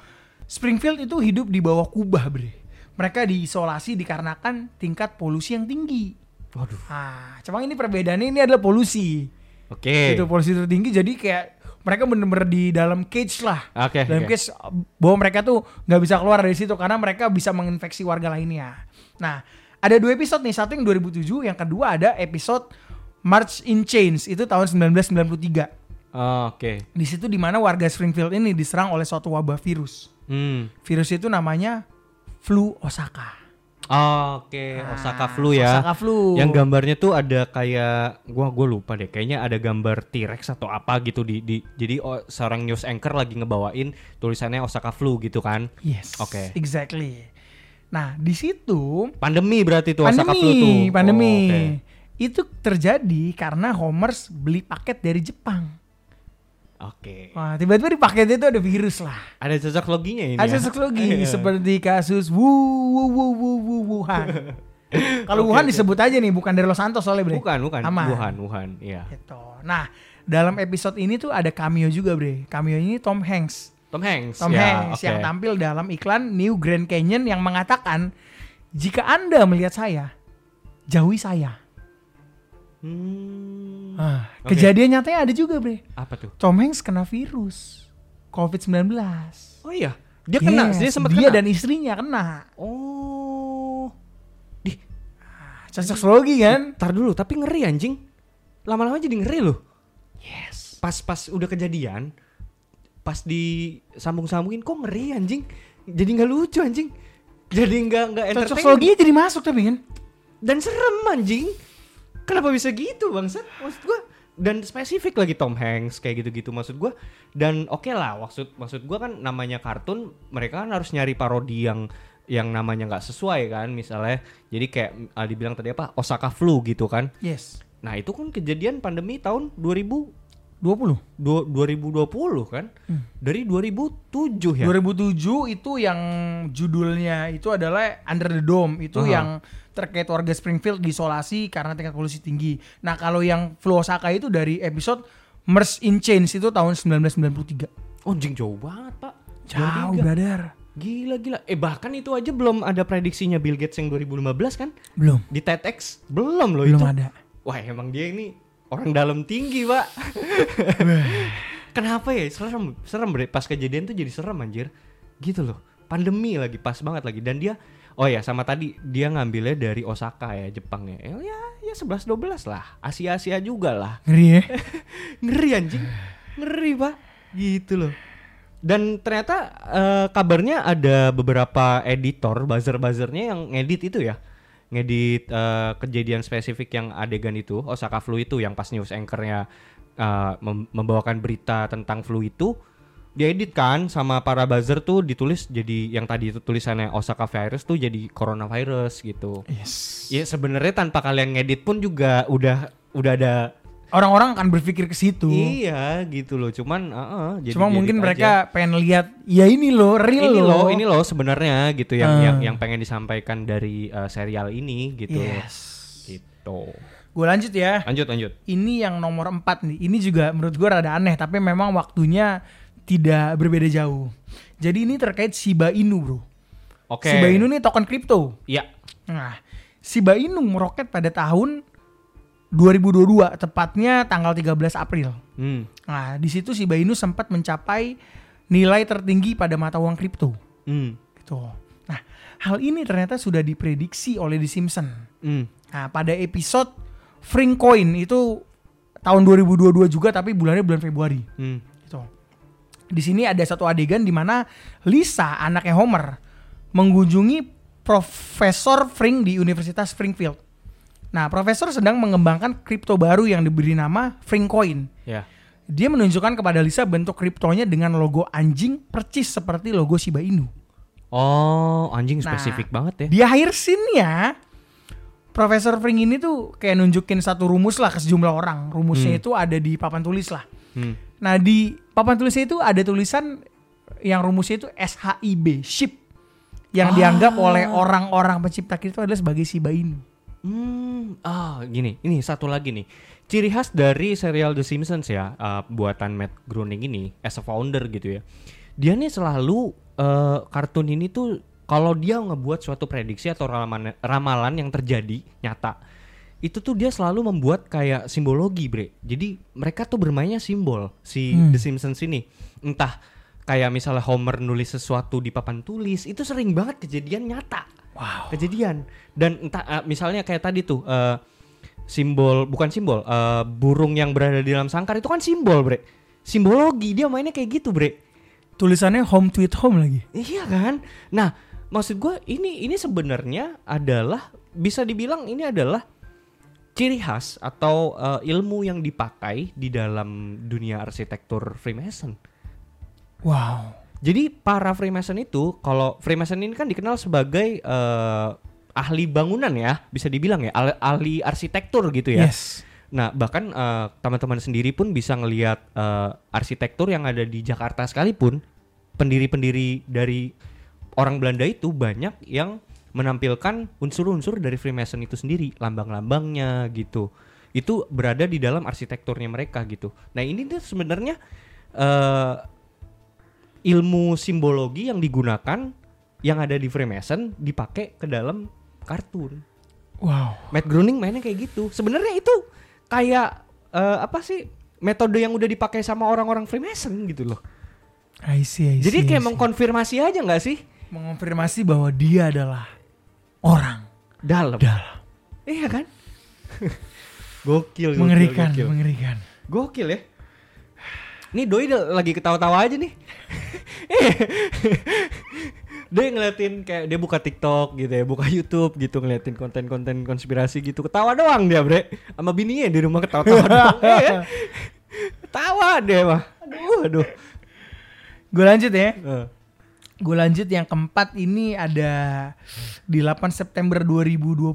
Springfield itu hidup di bawah kubah, Bre. Mereka diisolasi dikarenakan tingkat polusi yang tinggi. Waduh. Ah, cuma ini perbedaannya ini adalah polusi. Oke. Itu polusi tertinggi jadi kayak mereka bener-bener di dalam cage lah. Oke, dalam oke. cage bahwa mereka tuh nggak bisa keluar dari situ karena mereka bisa menginfeksi warga lainnya. Nah, ada dua episode nih, satu yang 2007, yang kedua ada episode March in Chains itu tahun 1993. Oh, Oke. Di situ di mana warga Springfield ini diserang oleh suatu wabah virus. Hmm. Virus itu namanya flu Osaka. Oh, Oke, Ah, Osaka flu ya. Osaka flu. Yang gambarnya tuh ada kayak gua gua lupa deh. Kayaknya ada gambar T-Rex atau apa gitu di, di jadi oh, seorang news anchor lagi ngebawain tulisannya Osaka flu gitu kan. Yes. Oke. Exactly. Nah, di situ Pandemi berarti tuh Osaka pandemi, flu tuh. pandemi. Oh, oke. Itu terjadi karena Homers beli paket dari Jepang. Oke. Wah, tiba-tiba di paket itu ada virus lah. Ada cocok loginya ini. Ada ya? seklogi Iya. seperti kasus Wu Wu Wu Wu Wu Wuhan. Kalau Oke, Wuhan oke. disebut aja nih, bukan dari Los Santos soalnya, Bre. Bukan, bukan. Aman. Wuhan, Wuhan, iya. Gitu. Nah, dalam episode ini tuh ada cameo juga, Bre. Cameo ini Tom Hanks. Tom Hanks. Tom ya, Hanks oke. yang tampil dalam iklan New Grand Canyon yang mengatakan, "Jika Anda melihat saya, jauhi saya." Hmm. Ah, Oke. Kejadian nyatanya ada juga, Bre. Apa tuh? Tom Hanks kena virus COVID-19. Oh iya, dia kena, Yes, dia sempat dia kena. dan istrinya kena. Oh. Di Cocok logi kan? Ntar dulu, tapi ngeri anjing. Lama-lama jadi ngeri loh. Yes. Pas-pas udah kejadian, pas disambung-sambungin kok ngeri anjing. Jadi nggak lucu anjing. Jadi nggak nggak Cocok entertaining. loginya jadi masuk tapi kan? Dan serem anjing. Kenapa bisa gitu bangsat? Maksud gua dan spesifik lagi Tom Hanks kayak gitu-gitu maksud gua dan oke lah maksud maksud gua kan namanya kartun mereka kan harus nyari parodi yang yang namanya nggak sesuai kan misalnya jadi kayak Aldi bilang tadi apa Osaka flu gitu kan Yes. Nah itu kan kejadian pandemi tahun 2000 20. du- 2020 kan dari 2007 ya 2007 itu yang judulnya itu adalah Under the Dome. Itu Aha. yang terkait warga Springfield diisolasi karena tingkat polusi tinggi. Nah, kalau yang Flu Osaka itu dari episode Mers in Chains itu tahun 1993. oh jing jauh banget pak Jauh, 23. brother. gila gila eh bahkan itu aja belum ada prediksinya Bill Gates yang 2015 kan Belum. di TEDx belum loh Belum itu ada. wah emang dia ini orang dalam tinggi pak. Kenapa ya? Serem serem bre. Pas kejadian tuh jadi serem anjir. Gitu loh. Pandemi lagi pas banget lagi. Dan dia oh ya sama tadi dia ngambilnya dari Osaka ya Jepang ya ya ya 11 12 lah. Asia Asia juga lah. Ngeri ya? ngeri anjing. Ngeri pak. Gitu loh. Dan ternyata eh, kabarnya ada beberapa editor buzzer buzzernya yang ngedit itu ya ngedit eh, kejadian spesifik yang adegan itu Osaka flu itu yang pas news anchornya eh, mem- membawakan berita tentang flu itu diedit kan sama para buzzer tuh ditulis jadi yang tadi itu tulisannya Osaka virus tuh jadi coronavirus gitu. Yes. Ya sebenarnya tanpa kalian ngedit pun juga udah udah ada Orang-orang akan berpikir ke situ. iya gitu loh. Cuman uh, jadi Cuma mungkin aja. mereka pengen lihat ya ini loh real ini loh. loh, ini loh sebenarnya gitu yang Ah. yang yang pengen disampaikan dari uh, serial ini gitu. Yes. Gitu. Gue lanjut ya. Lanjut lanjut. Ini yang nomor 4 nih. Ini juga menurut gue rada aneh tapi memang waktunya tidak berbeda jauh. Jadi ini terkait Shiba Inu, Bro. Oke. Shiba Inu nih token kripto. Iya. Nah, Shiba Inu meroket pada tahun 2022, tepatnya tanggal 13 April. Hmm. Nah, di situ Shiba Inu sempat mencapai nilai tertinggi pada mata uang kripto. Hmm. Gitu. Nah, hal ini ternyata sudah diprediksi oleh The Simpson. Hmm. Nah, pada episode Frink Coin itu tahun 2022 juga tapi bulannya bulan Februari. Hmm. Gitu. Di sini ada satu adegan di mana Lisa, anaknya Homer, mengunjungi Profesor Frink di Universitas Springfield. Nah, profesor sedang mengembangkan kripto baru yang diberi nama Frink Coin. Ya. Dia menunjukkan kepada Lisa bentuk kriptonya dengan logo anjing percis seperti logo Shiba Inu. Oh, anjing Nah, spesifik banget ya. Di akhir scene-nya, Profesor Frink ini tuh kayak nunjukin satu rumus lah ke sejumlah orang. Rumusnya Hmm. itu ada di papan tulis lah. Hmm. Nah di papan tulisnya itu ada tulisan yang rumusnya itu SHIB, SHIP. Yang Ah. dianggap oleh orang-orang pencipta kripto adalah sebagai Shiba Inu. Hmm, ah gini, ini satu lagi nih. Ciri khas dari serial The Simpsons ya, uh, buatan Matt Groening ini as a founder gitu ya. Dia nih selalu uh, kartun ini tuh kalau dia ngebuat suatu prediksi atau ramalan, ramalan yang terjadi nyata, itu tuh dia selalu membuat kayak simbologi, Bre. Jadi mereka tuh bermainnya simbol si Hmm. The Simpsons ini. Entah kayak misalnya Homer nulis sesuatu di papan tulis, itu sering banget kejadian nyata Wow. kejadian dan entah eh, misalnya kayak tadi tuh eh, simbol bukan simbol eh, burung yang berada di dalam sangkar itu kan simbol bre simbologi dia mainnya kayak gitu bre Tulisannya home tweet home lagi. iya kan nah maksud gue ini ini sebenarnya adalah bisa dibilang ini adalah ciri khas atau eh, ilmu yang dipakai di dalam dunia arsitektur Freemason Wow. Jadi para Freemason itu kalau Freemason ini kan dikenal sebagai eh, ahli bangunan ya, bisa dibilang ya, ahli, ahli arsitektur gitu ya. Yes. Nah, bahkan eh, teman-teman sendiri pun bisa ngelihat eh, arsitektur yang ada di Jakarta sekalipun, pendiri-pendiri dari orang Belanda itu banyak yang menampilkan unsur-unsur dari Freemason itu sendiri, lambang-lambangnya gitu. Itu berada di dalam arsitekturnya mereka gitu. Nah, ini tuh sebenarnya ilmu simbologi yang digunakan yang ada di Freemason dipakai ke dalam kartun. Wow. Matt Groening mainnya kayak gitu. Sebenarnya itu kayak eh, apa sih metode yang udah dipakai sama orang-orang Freemason gitu loh. I see, I Jadi see, kayak I see. mengkonfirmasi aja nggak sih mengonfirmasi bahwa dia adalah orang dalam. dalam. Iya kan? gokil, gokil, Mengerikan, gokil. mengerikan. Gokil ya. Nih doi udah lagi ketawa-tawa aja nih. dia ngeliatin kayak dia buka TikTok gitu ya, buka YouTube gitu ngeliatin konten-konten konspirasi gitu. Ketawa doang dia, Bre. Sama bininya di rumah ketawa-tawa doang. Iya kan? Ketawa dia mah. Aduh, aduh. Gue lanjut ya. Eh, Gue lanjut yang keempat ini ada di 8 September 2022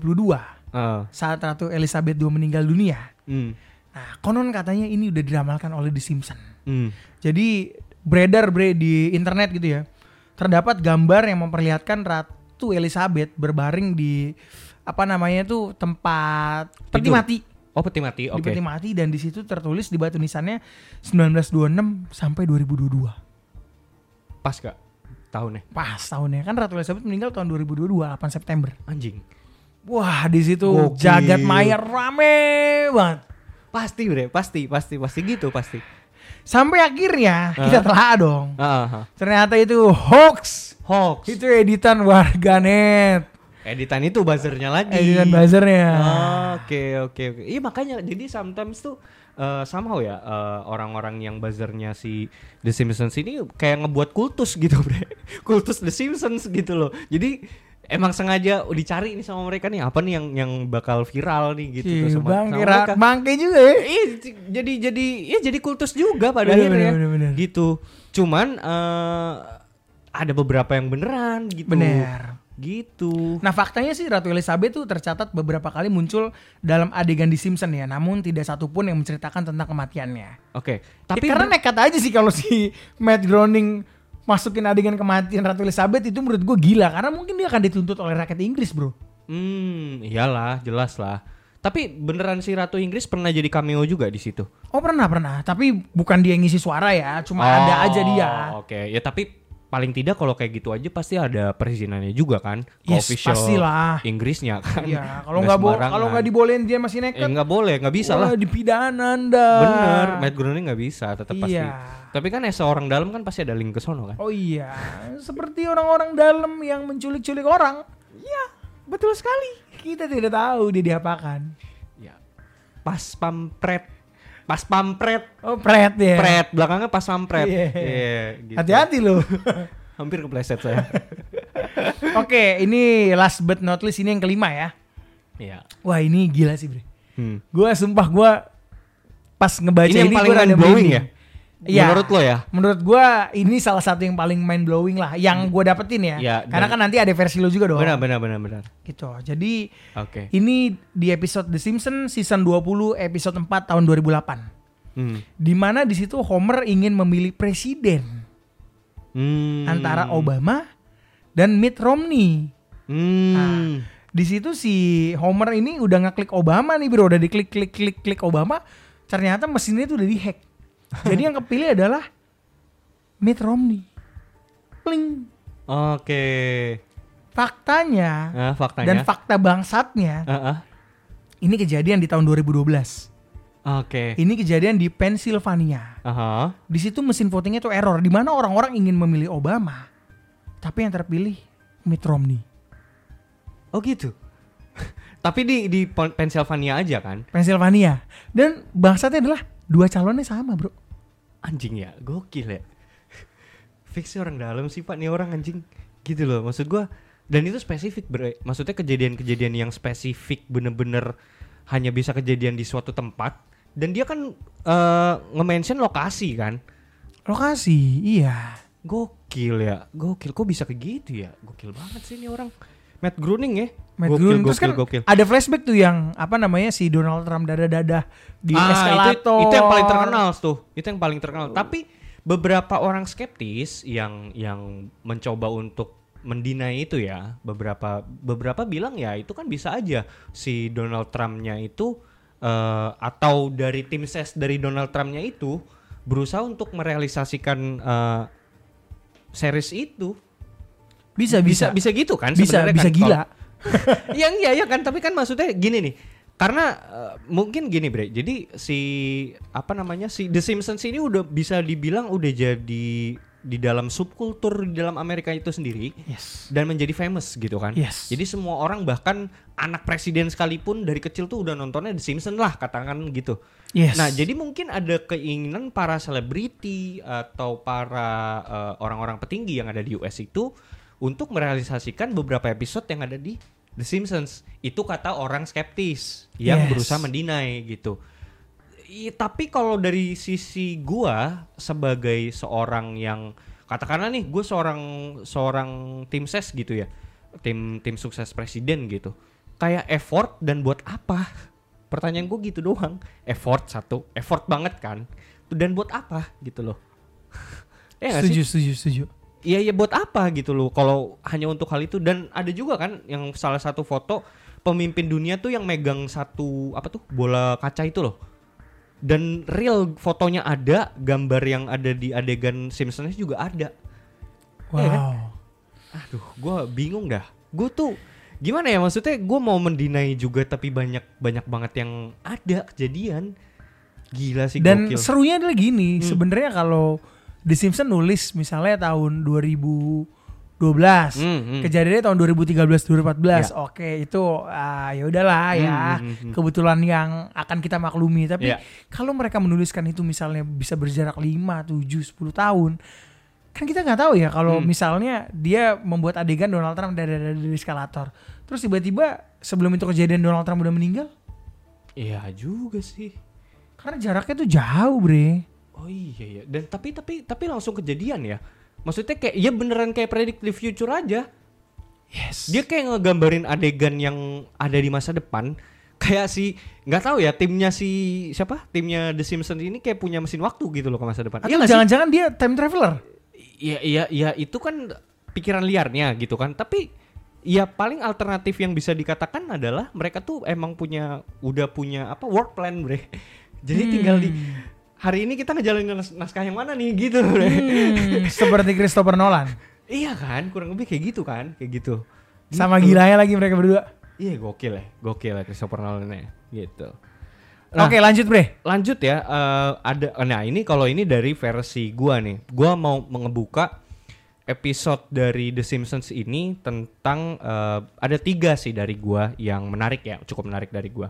eh, saat Ratu Elizabeth II meninggal dunia. hmm, Nah, konon katanya ini udah diramalkan oleh The Simpson. hmm. Jadi beredar bre di internet gitu ya. Terdapat gambar yang memperlihatkan Ratu Elizabeth berbaring di apa namanya itu tempat peti Tidur. mati. Oh, peti mati. Di Oke. peti mati dan di situ tertulis di batu nisannya 1926 sampai 2022. Pas gak tahunnya? Pas tahunnya kan Ratu Elizabeth meninggal tahun 2022 8 September. Anjing. Wah, di situ Gokil. jagat maya rame banget. Pasti, Bre. Pasti, pasti, pasti gitu, pasti. Sampai akhirnya kita telah dong. Ah, ah. Ternyata itu hoax. Hoax. Itu editan warganet. Editan itu buzzernya lagi. Editan buzzernya. Oke oke oke. Iya makanya jadi sometimes tuh eh, somehow ya eh, orang-orang yang buzzernya si The Simpsons ini kayak ngebuat kultus gitu bre. kultus The Simpsons gitu loh. Jadi emang sengaja dicari nih sama mereka nih apa nih yang yang bakal viral nih gitu tuh Ih, sama, bang sama kira mereka. bangke juga ya. Iya, jadi jadi ya jadi kultus juga pada Bener, akhirnya bener, bener, gitu. Cuman eh, ada beberapa yang beneran gitu. Bener. Gitu. Nah faktanya sih Ratu Elizabeth tuh tercatat beberapa kali muncul dalam adegan di Simpson ya, namun tidak satupun yang menceritakan tentang kematiannya. Oke. Tapi Tapi karena ber- nekat aja sih kalau si Matt Groening masukin adegan kematian Ratu Elizabeth itu menurut gue gila karena mungkin dia akan dituntut oleh rakyat Inggris bro. hmm, iyalah, jelas lah. Tapi beneran si Ratu Inggris pernah jadi cameo juga di situ. Oh pernah pernah, tapi bukan dia yang ngisi suara ya, cuma ada aja dia. Oh, Oke, ya tapi paling tidak kalau kayak gitu aja pasti ada perizinannya juga kan ke Yes, official pastilah. Inggrisnya kan. Iya, kalau nggak bo- sembarangan. kalau nggak dibolehin dia masih eh, nekat, nggak boleh, nggak bisa wah, lah. dipidana anda. Bener, Matt Groening nggak bisa, tetap pasti. Iya. Tapi kan ya seorang dalam kan pasti ada link ke sono kan. Oh iya, seperti orang-orang dalam yang menculik-culik orang. Iya, betul sekali. Kita tidak tahu dia diapakan. Ya. Pas pampret, pas pampret, Oh pret ya. pret belakangnya pas pampret. Iya. Iya, gitu. Hati-hati loh. Hampir kepleset saya. Oke, ini last but not least ini yang kelima ya. Iya. Wah ini gila sih bre. Hmm. Gue sumpah gue pas ngebaca Ini ini, yang paling gua mind blowing merinding. Ya? Iya. Menurut lo ya? Menurut gue ini salah satu yang paling mind blowing lah, yang gue dapetin ya. Iya, Karena kan nanti ada versi lo juga dong. Benar, benar, benar, benar. Gitu. Jadi Oke. ini di episode The Simpsons season 20 episode 4 tahun 2008. Hmm. Di mana di situ Homer ingin memilih presiden Hmm. antara Obama dan Mitt Romney. Hmm. Nah, Di situ si Homer ini udah ngeklik Obama nih bro, udah diklik klik klik klik Obama, ternyata mesinnya itu udah dihack. Jadi yang kepilih adalah Mitt Romney. Pling. Oke. Faktanya Nah, faktanya. dan fakta bangsatnya, Ah, ah. ini kejadian di tahun 2012. Oke. Ini kejadian di Pennsylvania. Aha. Di situ mesin votingnya tuh error, di mana orang-orang ingin memilih Obama, tapi yang terpilih Mitt Romney. Oh gitu. Tapi di di Pennsylvania aja kan? Pennsylvania. Dan bangsatnya adalah dua calonnya sama bro. Anjing ya, gokil ya. Fixnya orang dalam sih pak nih orang anjing. Gitu loh, maksud gua. Dan itu spesifik bre. Maksudnya kejadian-kejadian yang spesifik bener-bener hanya bisa kejadian di suatu tempat. Dan dia kan eh, nge-mention lokasi kan. Lokasi, iya. Gokil ya, gokil. Kok bisa kayak gitu ya? Gokil banget sih ini orang. Matt Groening ya. Matt gokil, Groening. Terus gokil, kan gokil. ada flashback tuh yang apa namanya si Donald Trump dada-dada di Ah, itu, eskalator. itu yang paling terkenal tuh. Itu yang paling terkenal. Tapi beberapa orang skeptis yang yang mencoba untuk mendinai itu ya, beberapa beberapa bilang ya itu kan bisa aja si Donald Trumpnya itu eh, atau dari tim ses dari Donald Trumpnya itu berusaha untuk merealisasikan eh, series itu. Bisa, bisa, bisa gitu kan bisa, sebenarnya bisa kan. gila. yang iya ya kan tapi kan maksudnya gini nih karena eh, mungkin gini bre jadi si apa namanya si The Simpsons ini udah bisa dibilang udah jadi di dalam subkultur di dalam Amerika itu sendiri Yes. dan menjadi famous gitu kan Yes. jadi semua orang bahkan anak presiden sekalipun dari kecil tuh udah nontonnya The Simpsons lah katakan gitu Yes. Nah, jadi mungkin ada keinginan para selebriti atau para eh, orang-orang petinggi yang ada di US itu untuk merealisasikan beberapa episode yang ada di The Simpsons. Itu kata orang skeptis yang Yes. berusaha mendinai gitu. I, tapi kalau dari sisi gua sebagai seorang yang katakanlah nih gue seorang seorang tim ses gitu ya. Tim tim sukses presiden gitu. Kayak effort dan buat apa? Pertanyaan gue gitu doang. Effort satu. Effort banget kan? Dan buat apa gitu loh. Ya nggak sih? Setuju, setuju, Iya ya buat apa gitu loh kalau hanya untuk hal itu dan ada juga kan yang salah satu foto pemimpin dunia tuh yang megang satu apa tuh bola kaca itu loh dan real fotonya ada gambar yang ada di adegan Simpsons juga ada Wow. Iya kan? aduh gue bingung dah gue tuh gimana ya maksudnya gue mau mendinai juga tapi banyak banyak banget yang ada kejadian gila sih Dan gokil. serunya adalah gini, Hmm. sebenarnya kalau The Simpsons nulis misalnya tahun 2012, Hmm, hmm. kejadiannya tahun 2013 2014. Ya. Oke, itu ah, ya udahlah ya. Hmm, hmm, hmm. Kebetulan yang akan kita maklumi, tapi Ya. kalau mereka menuliskan itu misalnya bisa berjarak 5, 7, 10 tahun, kan kita nggak tahu ya kalau Hmm. misalnya dia membuat adegan Donald Trump dari, dari, dari eskalator terus tiba-tiba sebelum itu kejadian Donald Trump udah meninggal Iya juga sih. karena jaraknya tuh jauh bre Oh iya iya. Dan tapi tapi tapi langsung kejadian ya. Maksudnya kayak ya beneran kayak predict the future aja. yes Dia kayak ngegambarin adegan yang ada di masa depan. Kayak si nggak tahu ya timnya si siapa? Timnya The Simpsons ini kayak punya mesin waktu gitu loh ke masa depan. atau Iya jangan-jangan dia time traveler Iya iya iya itu kan pikiran liarnya gitu kan. Tapi ya paling alternatif yang bisa dikatakan adalah mereka tuh emang punya udah punya apa work plan bre. Jadi tinggal di hari ini kita ngejalanin nas- naskah yang mana nih? Gitu. Hmm, seperti Christopher Nolan. Iya kan? Kurang lebih kayak gitu kan? Kayak gitu. sama Gitu. gilanya lagi mereka berdua. Iya gokil ya. Gokil ya Christopher Nolan ya gitu. Nah, oke lanjut bre. lanjut ya. Eh, ada nah ini kalau ini dari versi gua nih. Gua mau mengebuka episode dari The Simpsons ini tentang eh, ada tiga sih dari gua yang menarik ya cukup menarik dari gua.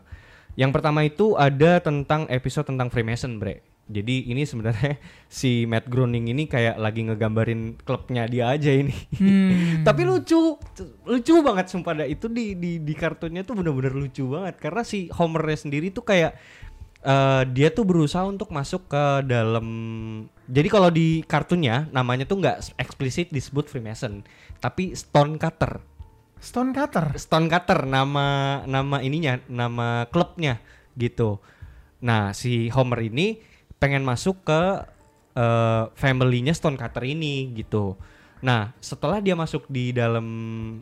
Yang pertama itu ada tentang episode tentang Freemason bre jadi ini sebenarnya si Matt Groening ini kayak lagi ngegambarin klubnya dia aja ini. Hmm. tapi lucu lucu banget sumpah dah. Itu di di di kartunnya tuh bener-bener lucu banget. Karena si Homernya sendiri tuh kayak eh, dia tuh berusaha untuk masuk ke dalam jadi kalau di kartunnya namanya tuh nggak eksplisit disebut Freemason tapi Stone Cutter. Stone Cutter? Stone Cutter nama nama ininya nama klubnya gitu. Nah si Homer ini pengen masuk ke family-nya Stone Cutter ini gitu nah setelah dia masuk di dalam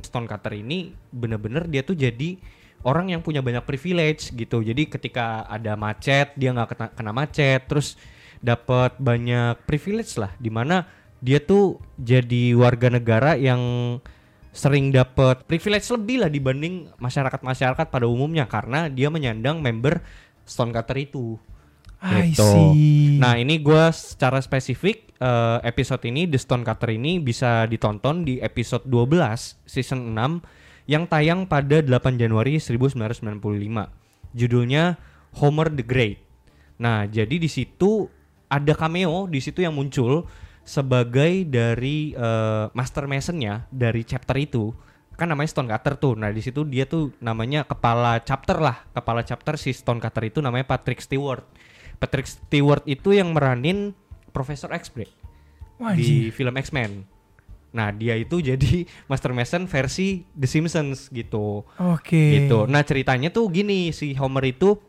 Stone Cutter ini bener-bener dia tuh jadi orang yang punya banyak privilege gitu jadi ketika ada macet dia nggak kena, kena macet terus dapat banyak privilege lah di mana dia tuh jadi warga negara yang sering dapat privilege lebih lah dibanding masyarakat-masyarakat pada umumnya karena dia menyandang member Stonecutter itu. I Gitu. see Nah ini gua secara spesifik eh, episode ini The Stonecutter ini bisa ditonton di episode 12 season 6 yang tayang pada 8 Januari 1995. Judulnya Homer the Great. Nah jadi di situ ada cameo di situ yang muncul sebagai dari eh, Master Masonnya dari chapter itu kan namanya Stonecutter tuh. Nah di situ dia tuh namanya kepala chapter lah, kepala chapter si Stonecutter itu namanya Patrick Stewart. Patrick Stewart itu yang meranin Profesor X Bre, Wah, di film X-Men. Nah dia itu jadi Master Mason versi The Simpsons gitu, oke gitu. Nah ceritanya tuh gini si Homer itu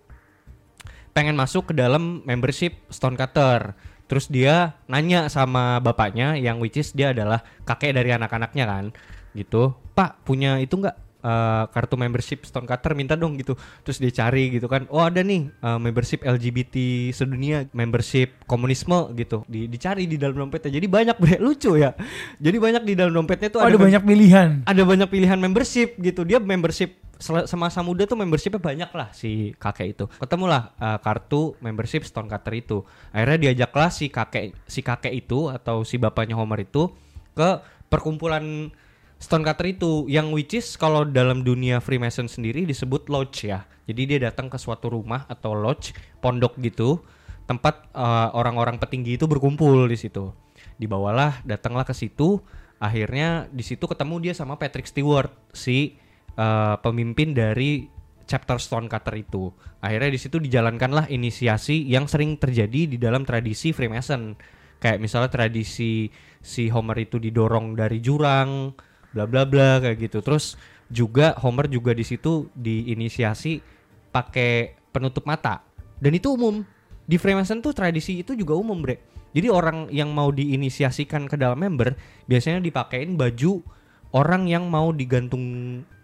pengen masuk ke dalam membership Stonecutter. Terus dia nanya sama bapaknya yang which is dia adalah kakek dari anak-anaknya kan. Gitu. Pak, punya itu enggak eh, kartu membership Stonecutter minta dong gitu. Terus dia cari gitu kan. Oh, ada nih eh, membership LGBT sedunia, membership komunisme gitu. Di, dicari di dalam dompetnya. Jadi banyak bre, lucu ya. Jadi banyak di dalam dompetnya tuh Oh, ada mem- banyak pilihan ada banyak pilihan membership gitu dia membership semasa muda tuh membershipnya banyak lah si kakek itu ketemulah uh, kartu membership Stonecutter itu akhirnya diajaklah si kakek si kakek itu atau si bapaknya Homer itu ke perkumpulan Stonecutter itu yang which is kalau dalam dunia Freemason sendiri disebut lodge ya. Jadi dia datang ke suatu rumah atau lodge pondok gitu tempat uh, orang-orang petinggi itu berkumpul di situ. Dibawalah datanglah ke situ akhirnya di situ ketemu dia sama Patrick Stewart si uh, pemimpin dari chapter Stonecutter itu. Akhirnya di situ dijalankanlah inisiasi yang sering terjadi di dalam tradisi Freemason. Kayak misalnya tradisi si Homer itu didorong dari jurang bla bla bla kayak gitu. Terus juga Homer juga di situ diinisiasi pakai penutup mata. Dan itu umum. Di Freemason tuh tradisi itu juga umum bre. Jadi orang yang mau diinisiasikan ke dalam member biasanya dipakein baju orang yang mau digantung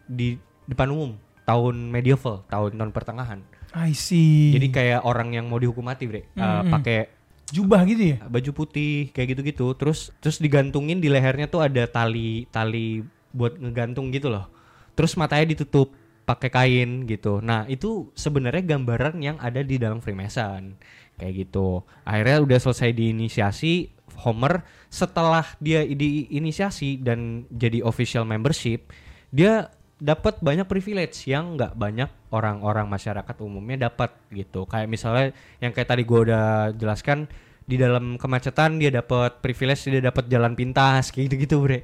di depan umum. Tahun medieval tahun tahun pertengahan. I see. Jadi kayak orang yang mau dihukum mati bre. Uh, Hmm. pakai jubah gitu ya? Baju putih kayak gitu-gitu. Terus terus digantungin di lehernya tuh ada tali tali buat ngegantung gitu loh. Terus matanya ditutup pakai kain gitu. Nah itu sebenarnya gambaran yang ada di dalam Freemason. Kayak gitu. Akhirnya udah selesai diinisiasi Homer setelah dia diinisiasi dan jadi official membership dia dapat banyak privilege yang nggak banyak orang-orang masyarakat umumnya dapat gitu. Kayak misalnya yang kayak tadi gua udah jelaskan di dalam kemacetan dia dapat privilege dia dapat jalan pintas kayak gitu-gitu bre.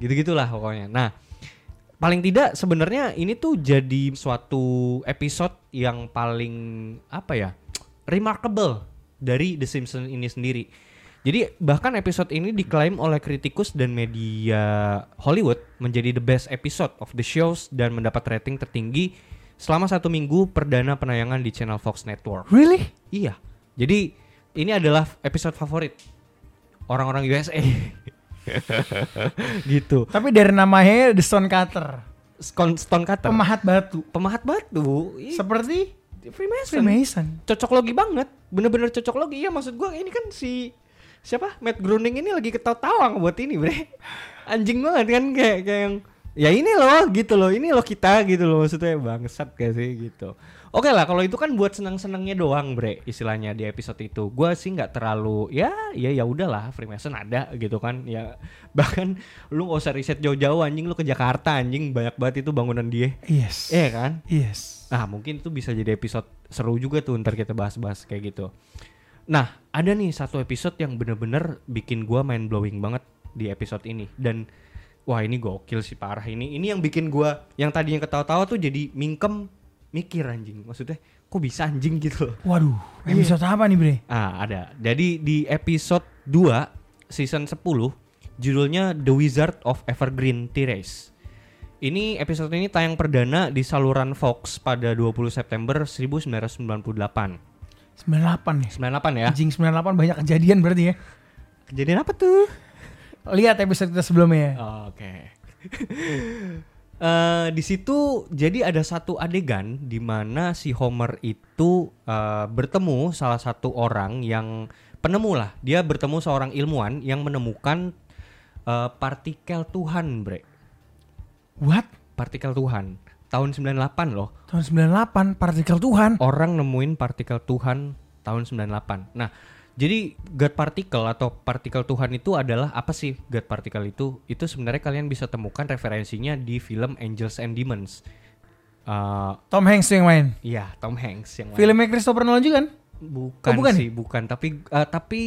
Gitu-gitulah pokoknya. Nah paling tidak sebenarnya ini tuh jadi suatu episode yang paling apa ya remarkable dari The Simpsons ini sendiri jadi bahkan episode ini diklaim oleh kritikus dan media Hollywood menjadi the best episode of the shows dan mendapat rating tertinggi selama satu minggu perdana penayangan di channel Fox Network. Really? Iya. Jadi ini adalah episode favorit orang-orang USA. gitu. Tapi dari namanya The Stone Cutter. Stone, Stone Cutter. Pemahat batu. Pemahat batu. Ih, Seperti Freemason. Freemason. Cocok logi banget. Bener-bener cocok logi. Iya maksud gua ini kan si siapa Matt Groening ini lagi ketawa-tawa buat ini bre. Anjing banget kan kayak kayak yang ya ini loh gitu loh ini loh kita gitu loh maksudnya bangsat gak sih gitu oke lah kalau itu kan buat senang-senangnya doang bre istilahnya di episode itu gue sih nggak terlalu ya ya ya udahlah Freemason ada gitu kan ya bahkan lu gak usah riset jauh-jauh anjing lu ke Jakarta anjing banyak banget itu bangunan dia Yes. Iya kan Yes. Nah mungkin itu bisa jadi episode seru juga tuh ntar kita bahas-bahas kayak gitu. Nah ada nih satu episode yang bener-bener bikin gua mind blowing banget di episode ini dan wah ini gokil sih parah ini ini yang bikin gua yang tadinya ketawa-tawa tuh jadi mingkem mikir anjing maksudnya kok bisa anjing gitu loh. Waduh, episode apa nih, Bre? Ah ada jadi di episode 2 season 10 judulnya The Wizard of Evergreen Terrace. Ini episode ini tayang perdana di saluran Fox pada 20 September 1998. 98 nih. 98 ya. Anjing 98 banyak kejadian berarti ya. Kejadian apa tuh? Lihat episode kita sebelumnya ya. Oh, Oke. Eh, di situ jadi ada satu adegan di mana si Homer itu eh, bertemu salah satu orang yang penemu lah. Dia bertemu seorang ilmuwan yang menemukan eh, partikel Tuhan, Bre. What? Partikel Tuhan. Tahun 98 loh. Tahun 98 partikel Tuhan. Orang nemuin partikel Tuhan tahun 98. Nah, jadi God particle atau partikel Tuhan itu adalah apa sih God particle itu? Itu sebenarnya kalian bisa temukan referensinya di film Angels and Demons. Eh, Tom Hanks yang main. Iya, Tom Hanks yang main. Filmnya Christopher Nolan juga kan? bukan, Oh, bukan sih, bukan. Tapi eh, tapi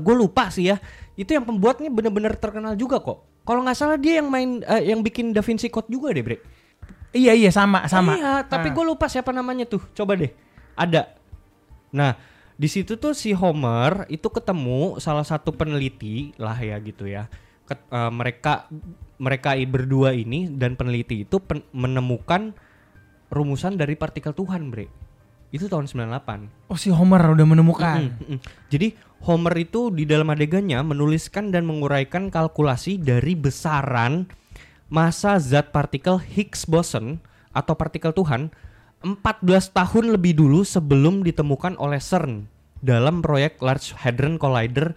gue lupa sih ya. Itu yang pembuatnya bener-bener terkenal juga kok. Kalau nggak salah dia yang main eh, yang bikin Da Vinci Code juga deh, Bre. Iya iya sama sama. Iya, tapi Nah. gue lupa siapa namanya tuh. Coba deh. Ada. Nah, di situ tuh si Homer itu ketemu salah satu peneliti lah ya gitu ya. Ket- eh, mereka mereka berdua ini dan peneliti itu pen- menemukan rumusan dari partikel Tuhan, Bre. Itu tahun 98. Oh si Homer udah menemukan. Mm, mm, mm. Jadi Homer itu di dalam adegannya menuliskan dan menguraikan kalkulasi dari besaran masa zat partikel Higgs boson atau partikel Tuhan 14 tahun lebih dulu sebelum ditemukan oleh CERN dalam proyek Large Hadron Collider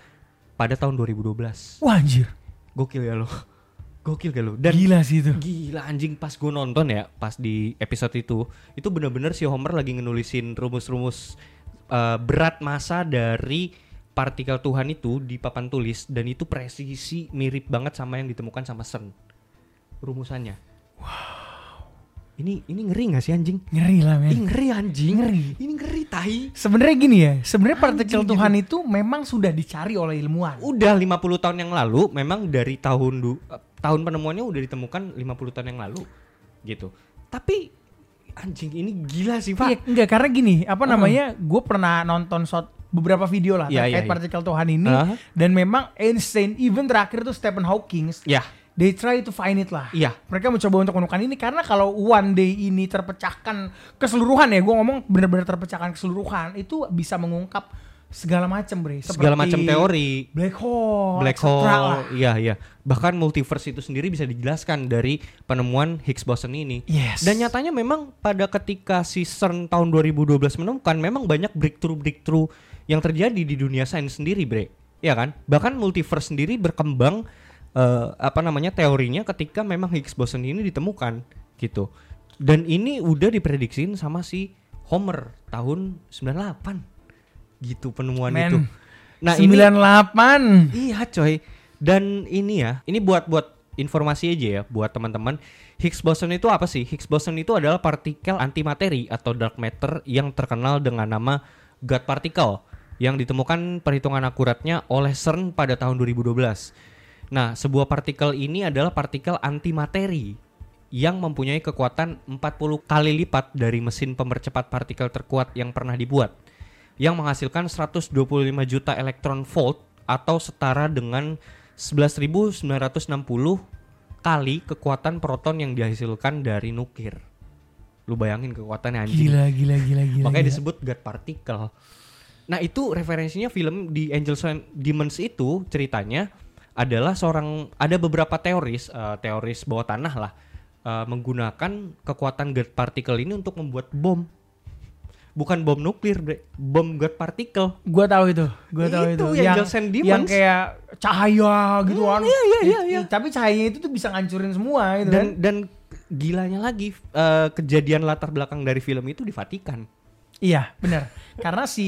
pada tahun 2012. Wah anjir. Gokil ya lo. Gokil gak lo? Dan Gila sih itu. Gila anjing pas gue nonton ya pas di episode itu itu bener-bener si Homer lagi ngenulisin rumus-rumus eh, berat massa dari partikel Tuhan itu di papan tulis dan itu presisi mirip banget sama yang ditemukan sama CERN rumusannya. Wow. Ini ini ngeri gak sih anjing? Ngeri lah men. ngeri anjing. Ngeri. Ini ngeri tai. Sebenarnya gini ya, sebenarnya partikel Anjing Tuhan itu memang sudah dicari oleh ilmuwan. Udah 50 tahun yang lalu memang dari tahun du- eh, tahun penemuannya udah ditemukan 50 tahun yang lalu gitu. Tapi anjing ini gila sih, Pak. Iya, enggak karena gini, apa Uh-uh. namanya? Gue pernah nonton shot beberapa video lah Iya, terkait iya, iya. partikel Tuhan ini Uh-huh. dan memang Einstein even terakhir tuh Stephen Hawking Ya, they try to find it lah. iya. Mereka mencoba untuk menemukan ini karena kalau one day ini terpecahkan keseluruhan ya, gue ngomong benar-benar terpecahkan keseluruhan itu bisa mengungkap segala macam bre. Segala macam teori. black hole, Black etc. lah. hole, iya iya. Bahkan multiverse itu sendiri bisa dijelaskan dari penemuan Higgs boson ini. Yes. Dan nyatanya memang pada ketika si CERN tahun 2012 menemukan memang banyak breakthrough-breakthrough yang terjadi di dunia sains sendiri, Bre. Ya kan? Bahkan multiverse sendiri berkembang eh, apa namanya teorinya ketika memang Higgs boson ini ditemukan gitu. Dan ini udah diprediksiin sama si Homer tahun 98. Gitu penemuan Men, itu. Nah, ini 98. Iya coy. Dan ini ya, ini buat buat informasi aja ya buat teman-teman. Higgs boson itu apa sih? Higgs boson itu adalah partikel antimateri atau dark matter yang terkenal dengan nama God particle. yang ditemukan perhitungan akuratnya oleh CERN pada tahun 2012. Nah, sebuah partikel ini adalah partikel antimateri yang mempunyai kekuatan 40 kali lipat dari mesin pemercepat partikel terkuat yang pernah dibuat yang menghasilkan 125 juta elektron volt atau setara dengan 11.960 kali kekuatan proton yang dihasilkan dari nuklir. Lu bayangin kekuatannya anjing. Gila, gila, gila, gila. Makanya gila. disebut God particle. Nah itu referensinya film di Angels and Demons itu ceritanya adalah seorang ada beberapa teoris eh, teoris bawah tanah lah eh, menggunakan kekuatan God particle ini untuk membuat bom. Bukan bom nuklir, bre. bom God particle. Gua tahu itu, gua tahu Itu, itu. And Demons. yang kayak cahaya gitu kan. iya, iya, iya, iya. i- Tapi cahayanya itu tuh bisa ngancurin semua gitu kan. Dan dan gilanya lagi eh, kejadian latar belakang dari film itu di Vatikan. Iya, benar. Karena si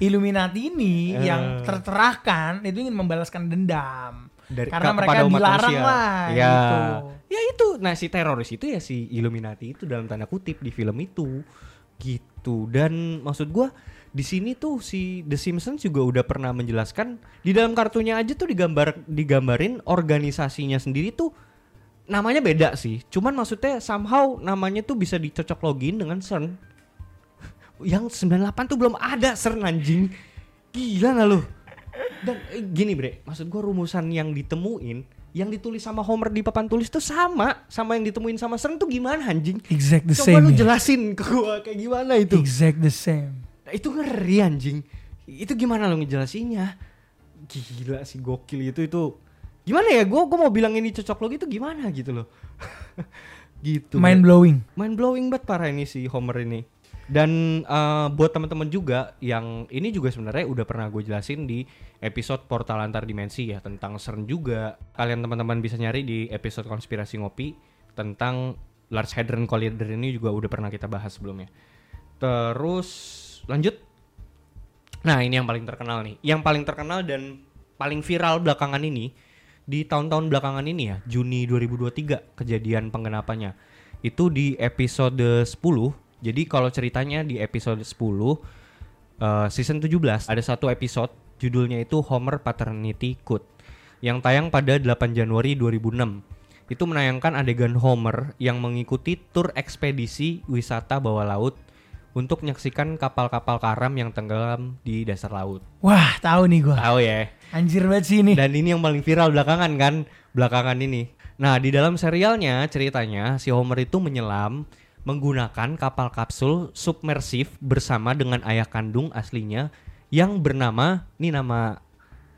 Illuminati ini Eh. yang tercerahkan itu ingin membalaskan dendam. Dari- Karena mereka umat dilarang manusia. lah Ya. gitu. Ya itu. Nah, si teroris itu ya si Illuminati itu dalam tanda kutip di film itu. Gitu. Dan maksud gua di sini tuh si The Simpsons juga udah pernah menjelaskan di dalam kartunya aja tuh digambar digambarin organisasinya sendiri tuh namanya beda sih. Cuman maksudnya somehow namanya tuh bisa dicocok login dengan CERN. Yang 98 tuh belum ada CERN anjing. Gila gak lu? Dan eh, gini bre, maksud gua rumusan yang ditemuin, yang ditulis sama Homer di papan tulis tuh sama sama yang ditemuin sama CERN tuh gimana anjing? Exact the Coba same. lu ya. jelasin ke gua kayak gimana itu. Exact the same. Nah, itu ngeri anjing. Itu gimana lo ngejelasinnya? Gila sih gokil itu itu. Gimana ya? Gua gua mau bilang ini cocok logi itu gimana gitu loh. gitu. Mind blowing. Mind blowing banget parah ini si Homer ini. Dan eh, buat teman-teman juga yang ini juga sebenarnya udah pernah gue jelasin di episode Portal Antar Dimensi ya tentang CERN juga. Kalian teman-teman bisa nyari di episode konspirasi ngopi tentang Large Hadron Collider ini juga udah pernah kita bahas sebelumnya. Terus lanjut. Nah ini yang paling terkenal nih. Yang paling terkenal dan paling viral belakangan ini di tahun-tahun belakangan ini ya Juni 2023 kejadian penggenapannya itu di episode 10 jadi kalau ceritanya di episode 10 eh, season 17 ada satu episode judulnya itu Homer Paternity Code yang tayang pada 8 Januari 2006 itu menayangkan adegan Homer yang mengikuti tur ekspedisi wisata bawah laut untuk menyaksikan kapal-kapal karam yang tenggelam di dasar laut. Wah, tahu nih gua. Tahu ya? Anjir banget sih ini. Dan ini yang paling viral belakangan kan, belakangan ini. Nah, di dalam serialnya ceritanya si Homer itu menyelam menggunakan kapal kapsul submersif bersama dengan ayah kandung aslinya yang bernama ini nama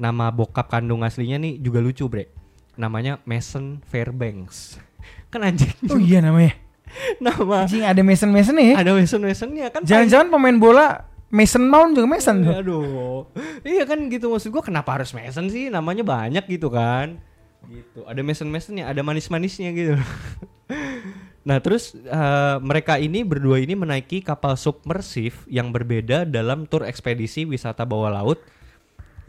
nama bokap kandung aslinya nih juga lucu, Bre. Namanya Mason Fairbanks. Kan anjing. Oh iya namanya. nama Anjing ada Mason Mason nih. ada Mason Masonnya kan Jangan-jangan pemain bola Mason Mount juga Mason tuh. Aduh. Iya kan gitu maksud gua kenapa harus Mason sih? Namanya banyak gitu kan. Gitu. Ada Mason-Masonnya, ada manis-manisnya gitu. nah, terus eh, mereka ini berdua ini menaiki kapal submersif yang berbeda dalam tur ekspedisi wisata bawah laut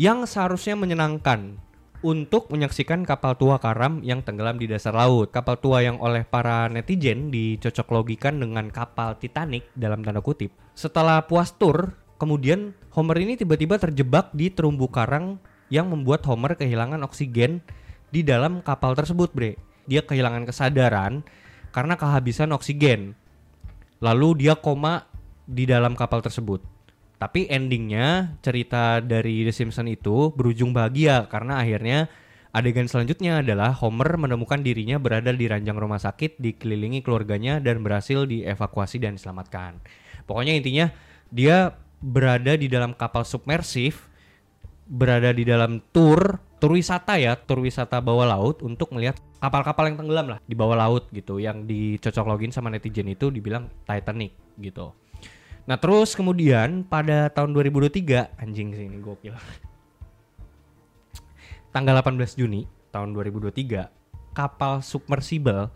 yang seharusnya menyenangkan untuk menyaksikan kapal tua karam yang tenggelam di dasar laut. Kapal tua yang oleh para netizen dicocok logikan dengan kapal Titanic dalam tanda kutip. Setelah puas tur, kemudian Homer ini tiba-tiba terjebak di terumbu karang yang membuat Homer kehilangan oksigen di dalam kapal tersebut, Bre. Dia kehilangan kesadaran karena kehabisan oksigen. Lalu dia koma di dalam kapal tersebut. Tapi endingnya cerita dari The Simpsons itu berujung bahagia karena akhirnya adegan selanjutnya adalah Homer menemukan dirinya berada di ranjang rumah sakit dikelilingi keluarganya dan berhasil dievakuasi dan diselamatkan. Pokoknya intinya dia berada di dalam kapal submersif, berada di dalam tour, tour wisata ya, tour wisata bawah laut untuk melihat kapal-kapal yang tenggelam lah di bawah laut gitu yang dicocok login sama netizen itu dibilang Titanic gitu. Nah terus kemudian pada tahun 2023 anjing sih ini gokil. Tanggal 18 Juni tahun 2023 kapal submersible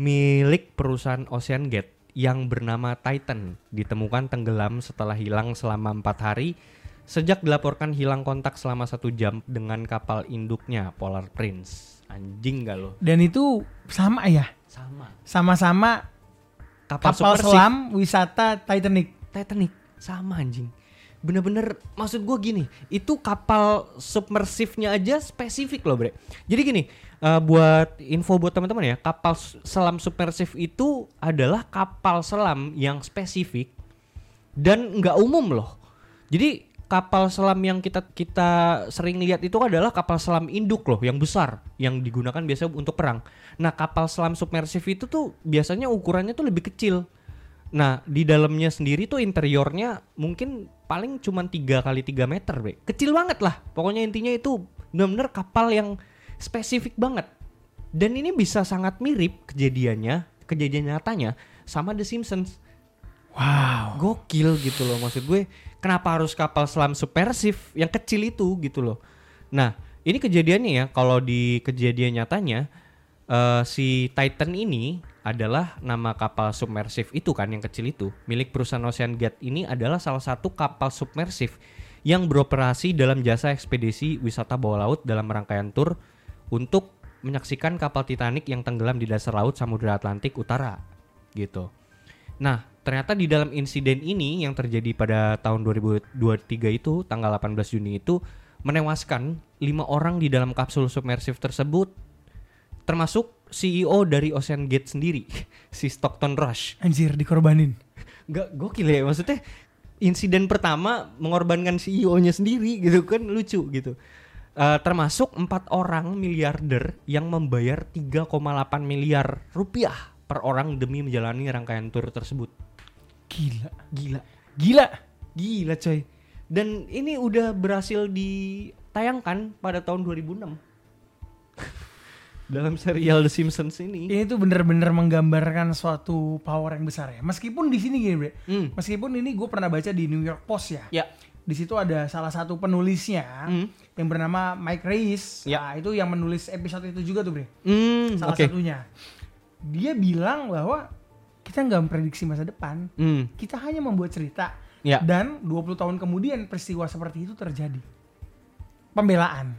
milik perusahaan Ocean Gate yang bernama Titan ditemukan tenggelam setelah hilang selama empat hari sejak dilaporkan hilang kontak selama satu jam dengan kapal induknya Polar Prince. Anjing gak lo? Dan itu sama ya. Sama. Sama-sama Kapal, kapal selam wisata Titanic. Titanic sama anjing bener-bener maksud gua gini itu kapal submersifnya aja spesifik loh bre jadi gini eh, buat info buat teman-teman ya kapal selam submersif itu adalah kapal selam yang spesifik dan nggak umum loh jadi kapal selam yang kita kita sering lihat itu adalah kapal selam induk loh yang besar yang digunakan biasanya untuk perang nah kapal selam submersif itu tuh biasanya ukurannya tuh lebih kecil Nah, di dalamnya sendiri tuh interiornya mungkin paling cuma 3 kali 3 meter, Bre. Kecil banget lah. Pokoknya intinya itu benar-benar kapal yang spesifik banget. Dan ini bisa sangat mirip kejadiannya, kejadian nyatanya sama The Simpsons. Wow. Gokil gitu loh maksud gue. Kenapa harus kapal selam submersif yang kecil itu gitu loh. Nah, ini kejadiannya ya kalau di kejadian nyatanya eh, si Titan ini adalah nama kapal submersif itu kan yang kecil itu. Milik perusahaan Ocean Gate ini adalah salah satu kapal submersif yang beroperasi dalam jasa ekspedisi wisata bawah laut dalam rangkaian tur untuk menyaksikan kapal Titanic yang tenggelam di dasar laut Samudra Atlantik Utara gitu. Nah, ternyata di dalam insiden ini yang terjadi pada tahun 2023 itu tanggal 18 Juni itu menewaskan lima orang di dalam kapsul submersif tersebut termasuk CEO dari Ocean Gate sendiri, si Stockton Rush. Anjir dikorbanin. Gak gokil ya maksudnya insiden pertama mengorbankan CEO-nya sendiri gitu kan lucu gitu. Eh, termasuk empat orang miliarder yang membayar 3,8 miliar rupiah per orang demi menjalani rangkaian tur tersebut. Gila. Gila, Gila. gila coy. Dan ini udah berhasil ditayangkan pada tahun 2006. Dalam serial The Simpsons ini. Ini tuh bener-bener menggambarkan suatu power yang besar ya. Meskipun di sini gini, Bre. Hmm. Meskipun ini gue pernah baca di New York Post ya. Ya. Di situ ada salah satu penulisnya Hmm. yang bernama Mike Reis. Ya. Nah, itu yang menulis episode itu juga tuh, Bre. Hmm, Salah oke. satunya. Dia bilang bahwa kita nggak memprediksi masa depan. Hmm, Kita hanya membuat cerita. Ya. Dan 20 tahun kemudian peristiwa seperti itu terjadi. Pembelaan.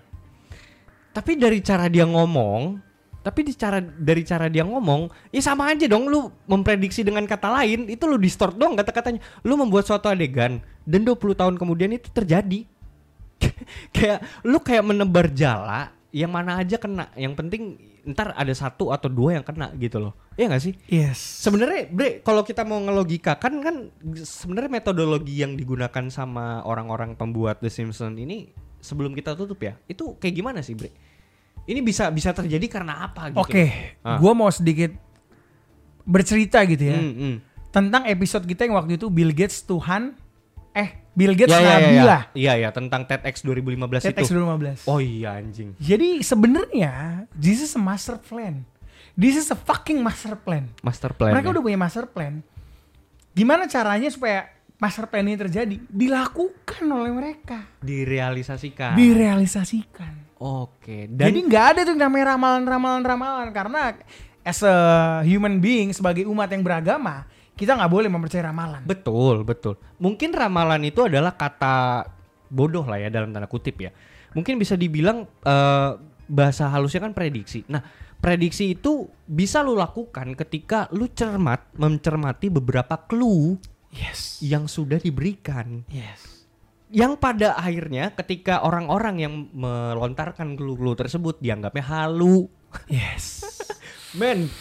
Tapi dari cara dia ngomong, tapi di cara dari cara dia ngomong, ya sama aja dong lu memprediksi dengan kata lain, itu lu distort dong kata-katanya. Lu membuat suatu adegan dan 20 tahun kemudian itu terjadi. kayak lu kayak menebar jala yang mana aja kena. Yang penting ntar ada satu atau dua yang kena gitu loh. Iya gak sih? Yes. Sebenarnya, Bre, kalau kita mau ngelogikakan kan sebenarnya metodologi yang digugakan sama orang-orang pembuat The Simpsons ini sebelum kita tutup ya, itu kayak gimana sih, Bre? Ini bisa bisa terjadi karena apa gitu? Oke, Ah. gua mau sedikit bercerita gitu ya Hmm, hmm. tentang episode kita yang waktu itu Bill Gates Tuhan, eh Bill Gates Ya, ya, ya, Nabi ya. lah, Iya, ya, tentang TEDx 2015 TEDx itu. 2015. Oh iya anjing. Jadi sebenarnya this is a master plan. This is a fucking master plan. Master plan. Mereka ya. udah punya master plan. Gimana caranya supaya master plan ini terjadi? Dilakukan oleh mereka, direalisasikan. direalisasikan. Oke. Dan Jadi nggak ada tuh yang namanya ramalan-ramalan-ramalan karena as a human being sebagai umat yang beragama kita nggak boleh mempercayai ramalan. Betul, betul. Mungkin ramalan itu adalah kata bodoh lah ya dalam tanda kutip ya. Mungkin bisa dibilang eh, bahasa halusnya kan prediksi. Nah, prediksi itu bisa lu lakukan ketika lu cermat mencermati beberapa clue Yes. yang sudah diberikan. Yes. Yang pada akhirnya ketika orang-orang yang melontarkan clue-clue tersebut dianggapnya halu. Yes. Men,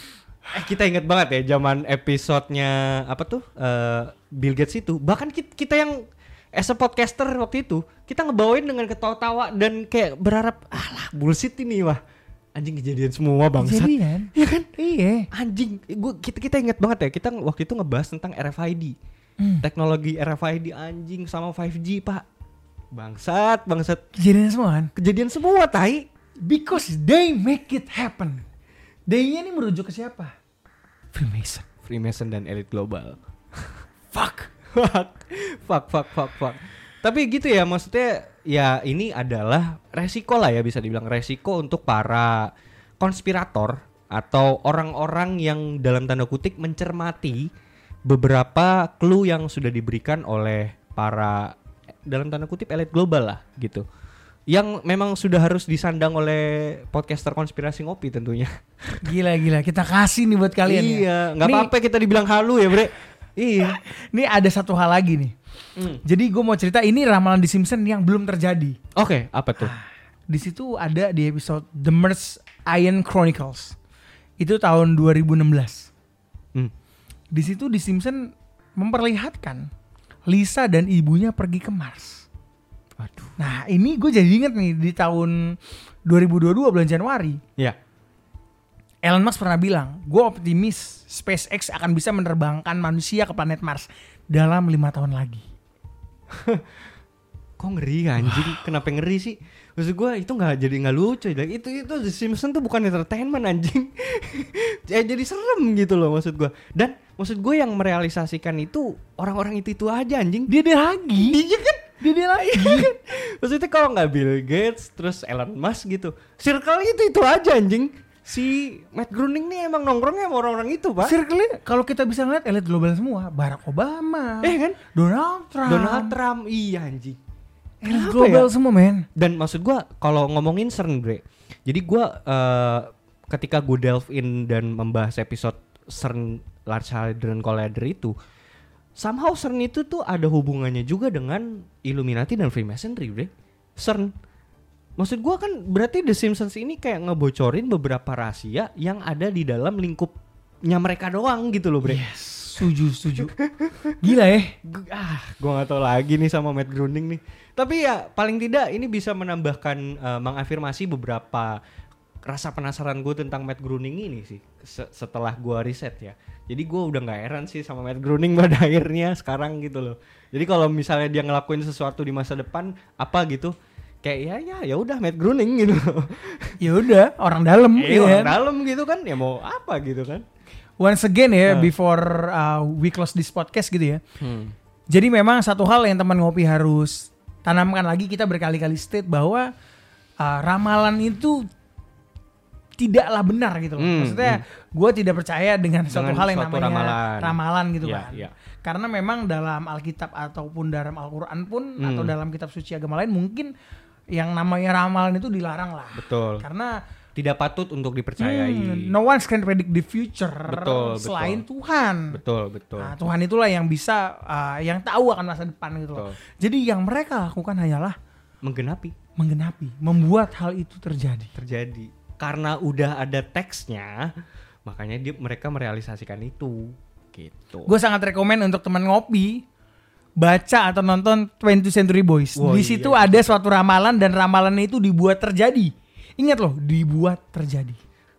eh kita inget banget ya zaman episodenya apa tuh eh, Bill Gates itu. Bahkan kita, kita yang as a podcaster waktu itu kita ngebawain dengan ketawa-tawa dan kayak berharap alah bullshit ini wah anjing kejadian semua bangsat. Jadi kan? Iya kan? Iya. Anjing, gua kita kita inget banget ya kita waktu itu ngebahas tentang RFID. Hmm. Teknologi RFID anjing sama 5G, Pak. Bangsat, bangsat. Kejadian semua kan? Kejadian semua, tai. Because they make it happen. They-nya ini merujuk ke siapa? Freemason. Freemason dan elit global. Fuck. fuck, fuck, fuck, fuck, fuck. Tapi gitu ya, maksudnya ya ini adalah resiko lah ya bisa dibilang resiko untuk para konspirator atau orang-orang yang dalam tanda kutip mencermati beberapa clue yang sudah diberikan oleh para dalam tanda kutip elit global lah gitu. Yang memang sudah harus disandang oleh podcaster konspirasi ngopi tentunya. Gila gila. Kita kasih nih buat kalian ya. iya, nggak Nih- apa-apa kita dibilang halu ya, Bre. Iya. Ini ada satu hal lagi nih. Hmm. Jadi gue mau cerita ini ramalan di Simpson yang belum terjadi. Oke, apa tuh? Di situ ada di episode The Merge Iron Chronicles. Itu tahun 2016. Hmm. Di situ di Simpson memperlihatkan Lisa dan ibunya pergi ke Mars. Aduh. Nah ini gue jadi inget nih di tahun 2022 bulan Januari. Ya. Elon Musk pernah bilang, gue optimis SpaceX akan bisa menerbangkan manusia ke planet Mars dalam lima tahun lagi. Kok ngeri anjing? Kenapa ngeri sih? Maksud gue itu nggak jadi nggak lucu. Itu itu The Simpsons tuh bukan entertainment anjing. ya jadi serem gitu loh maksud gue. Dan maksud gue yang merealisasikan itu orang-orang itu itu aja anjing. Dia dia lagi. Iya kan? Dia dia lagi. Maksudnya kalau nggak Bill Gates terus Elon Musk gitu, circle itu itu aja anjing. Si Matt Groening nih emang nongkrongnya sama orang-orang itu pak. Circle kalau kita bisa ngeliat elit global semua, Barack Obama, Eh kan? Donald Trump, Donald Trump, iya anjing. elit global ya? semua men. Dan maksud gua kalau ngomongin CERN bre, jadi gua eh, ketika gue delve in dan membahas episode CERN Large Hadron Collider itu, somehow CERN itu tuh ada hubungannya juga dengan Illuminati dan Freemasonry bre. CERN. Maksud gua kan berarti The Simpsons ini kayak ngebocorin beberapa rahasia yang ada di dalam lingkupnya mereka doang gitu loh bre. Yes, setuju setuju. Gila ya. Ah, gua nggak tahu lagi nih sama Matt Groening nih. Tapi ya paling tidak ini bisa menambahkan eh, mengafirmasi beberapa rasa penasaran gue tentang Matt Groening ini sih se- setelah gua riset ya. Jadi gua udah nggak heran sih sama Matt Groening pada akhirnya sekarang gitu loh. Jadi kalau misalnya dia ngelakuin sesuatu di masa depan apa gitu kayak ya ya ya udah Matt Groening gitu. Ya udah, orang dalam eh, ya orang kan? dalam gitu kan ya mau apa gitu kan. Once again ya, Nah. before uh, we close this podcast gitu ya. Hmm. Jadi memang satu hal yang teman ngopi harus tanamkan lagi kita berkali-kali state bahwa uh, ramalan itu tidaklah benar gitu loh. Hmm, Maksudnya gue tidak percaya dengan suatu Dengan hal yang suatu namanya ramalan. ramalan, gitu Iya, kan. iya. Karena memang dalam Alkitab ataupun dalam Al-Qur'an pun Hmm. atau dalam kitab suci agama lain mungkin yang namanya ramalan itu dilarang lah. Betul. Karena Tidak patut untuk dipercayai. hmm, no one can predict the future Betul, selain betul. Tuhan. Betul, betul. Nah, Tuhan itulah yang bisa uh, yang tahu akan masa depan gitu loh. Betul. Jadi yang mereka lakukan hanyalah Menggenapi menggenapi, membuat hal itu terjadi. terjadi karena udah ada teksnya makanya dia mereka merealisasikan itu gitu Gue sangat rekomen untuk teman ngopi baca atau nonton 20th Century Boys. Wah, Di situ iya. ada suatu ramalan dan ramalannya itu dibuat terjadi. Ingat loh, dibuat terjadi.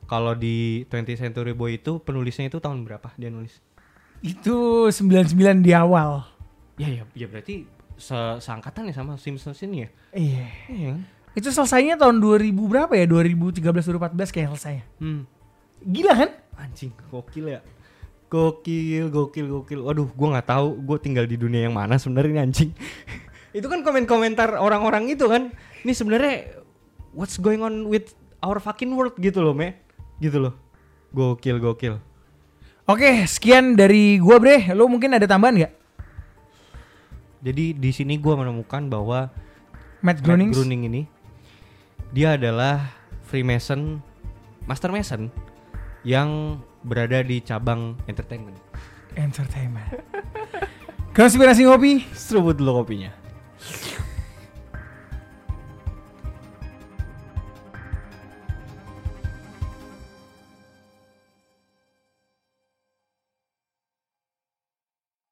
kalau di 20th Century Boy itu penulisnya itu tahun berapa dia nulis Itu 99 di awal. ya ya ya berarti se seangkatan ya sama Simpsons ini ya Iya. iya kan? Itu selesainya tahun 2000 berapa ya? 2013 2014 kayak selesai. hmm. Gila kan? anjing gokil ya gokil gokil gokil waduh gua nggak tahu gue tinggal di dunia yang mana sebenarnya anjing itu kan komen-komentar orang-orang itu kan ini sebenarnya what's going on with our fucking world gitu loh me gitu loh gokil gokil Oke, sekian dari gua, Bre. Lo mungkin ada tambahan nggak? jadi di sini gua menemukan bahwa Matt Matt. Groening ini dia adalah Freemason Master Mason yang berada di cabang entertainment Entertainment. Konspirasi ngopi. seruput dulu kopinya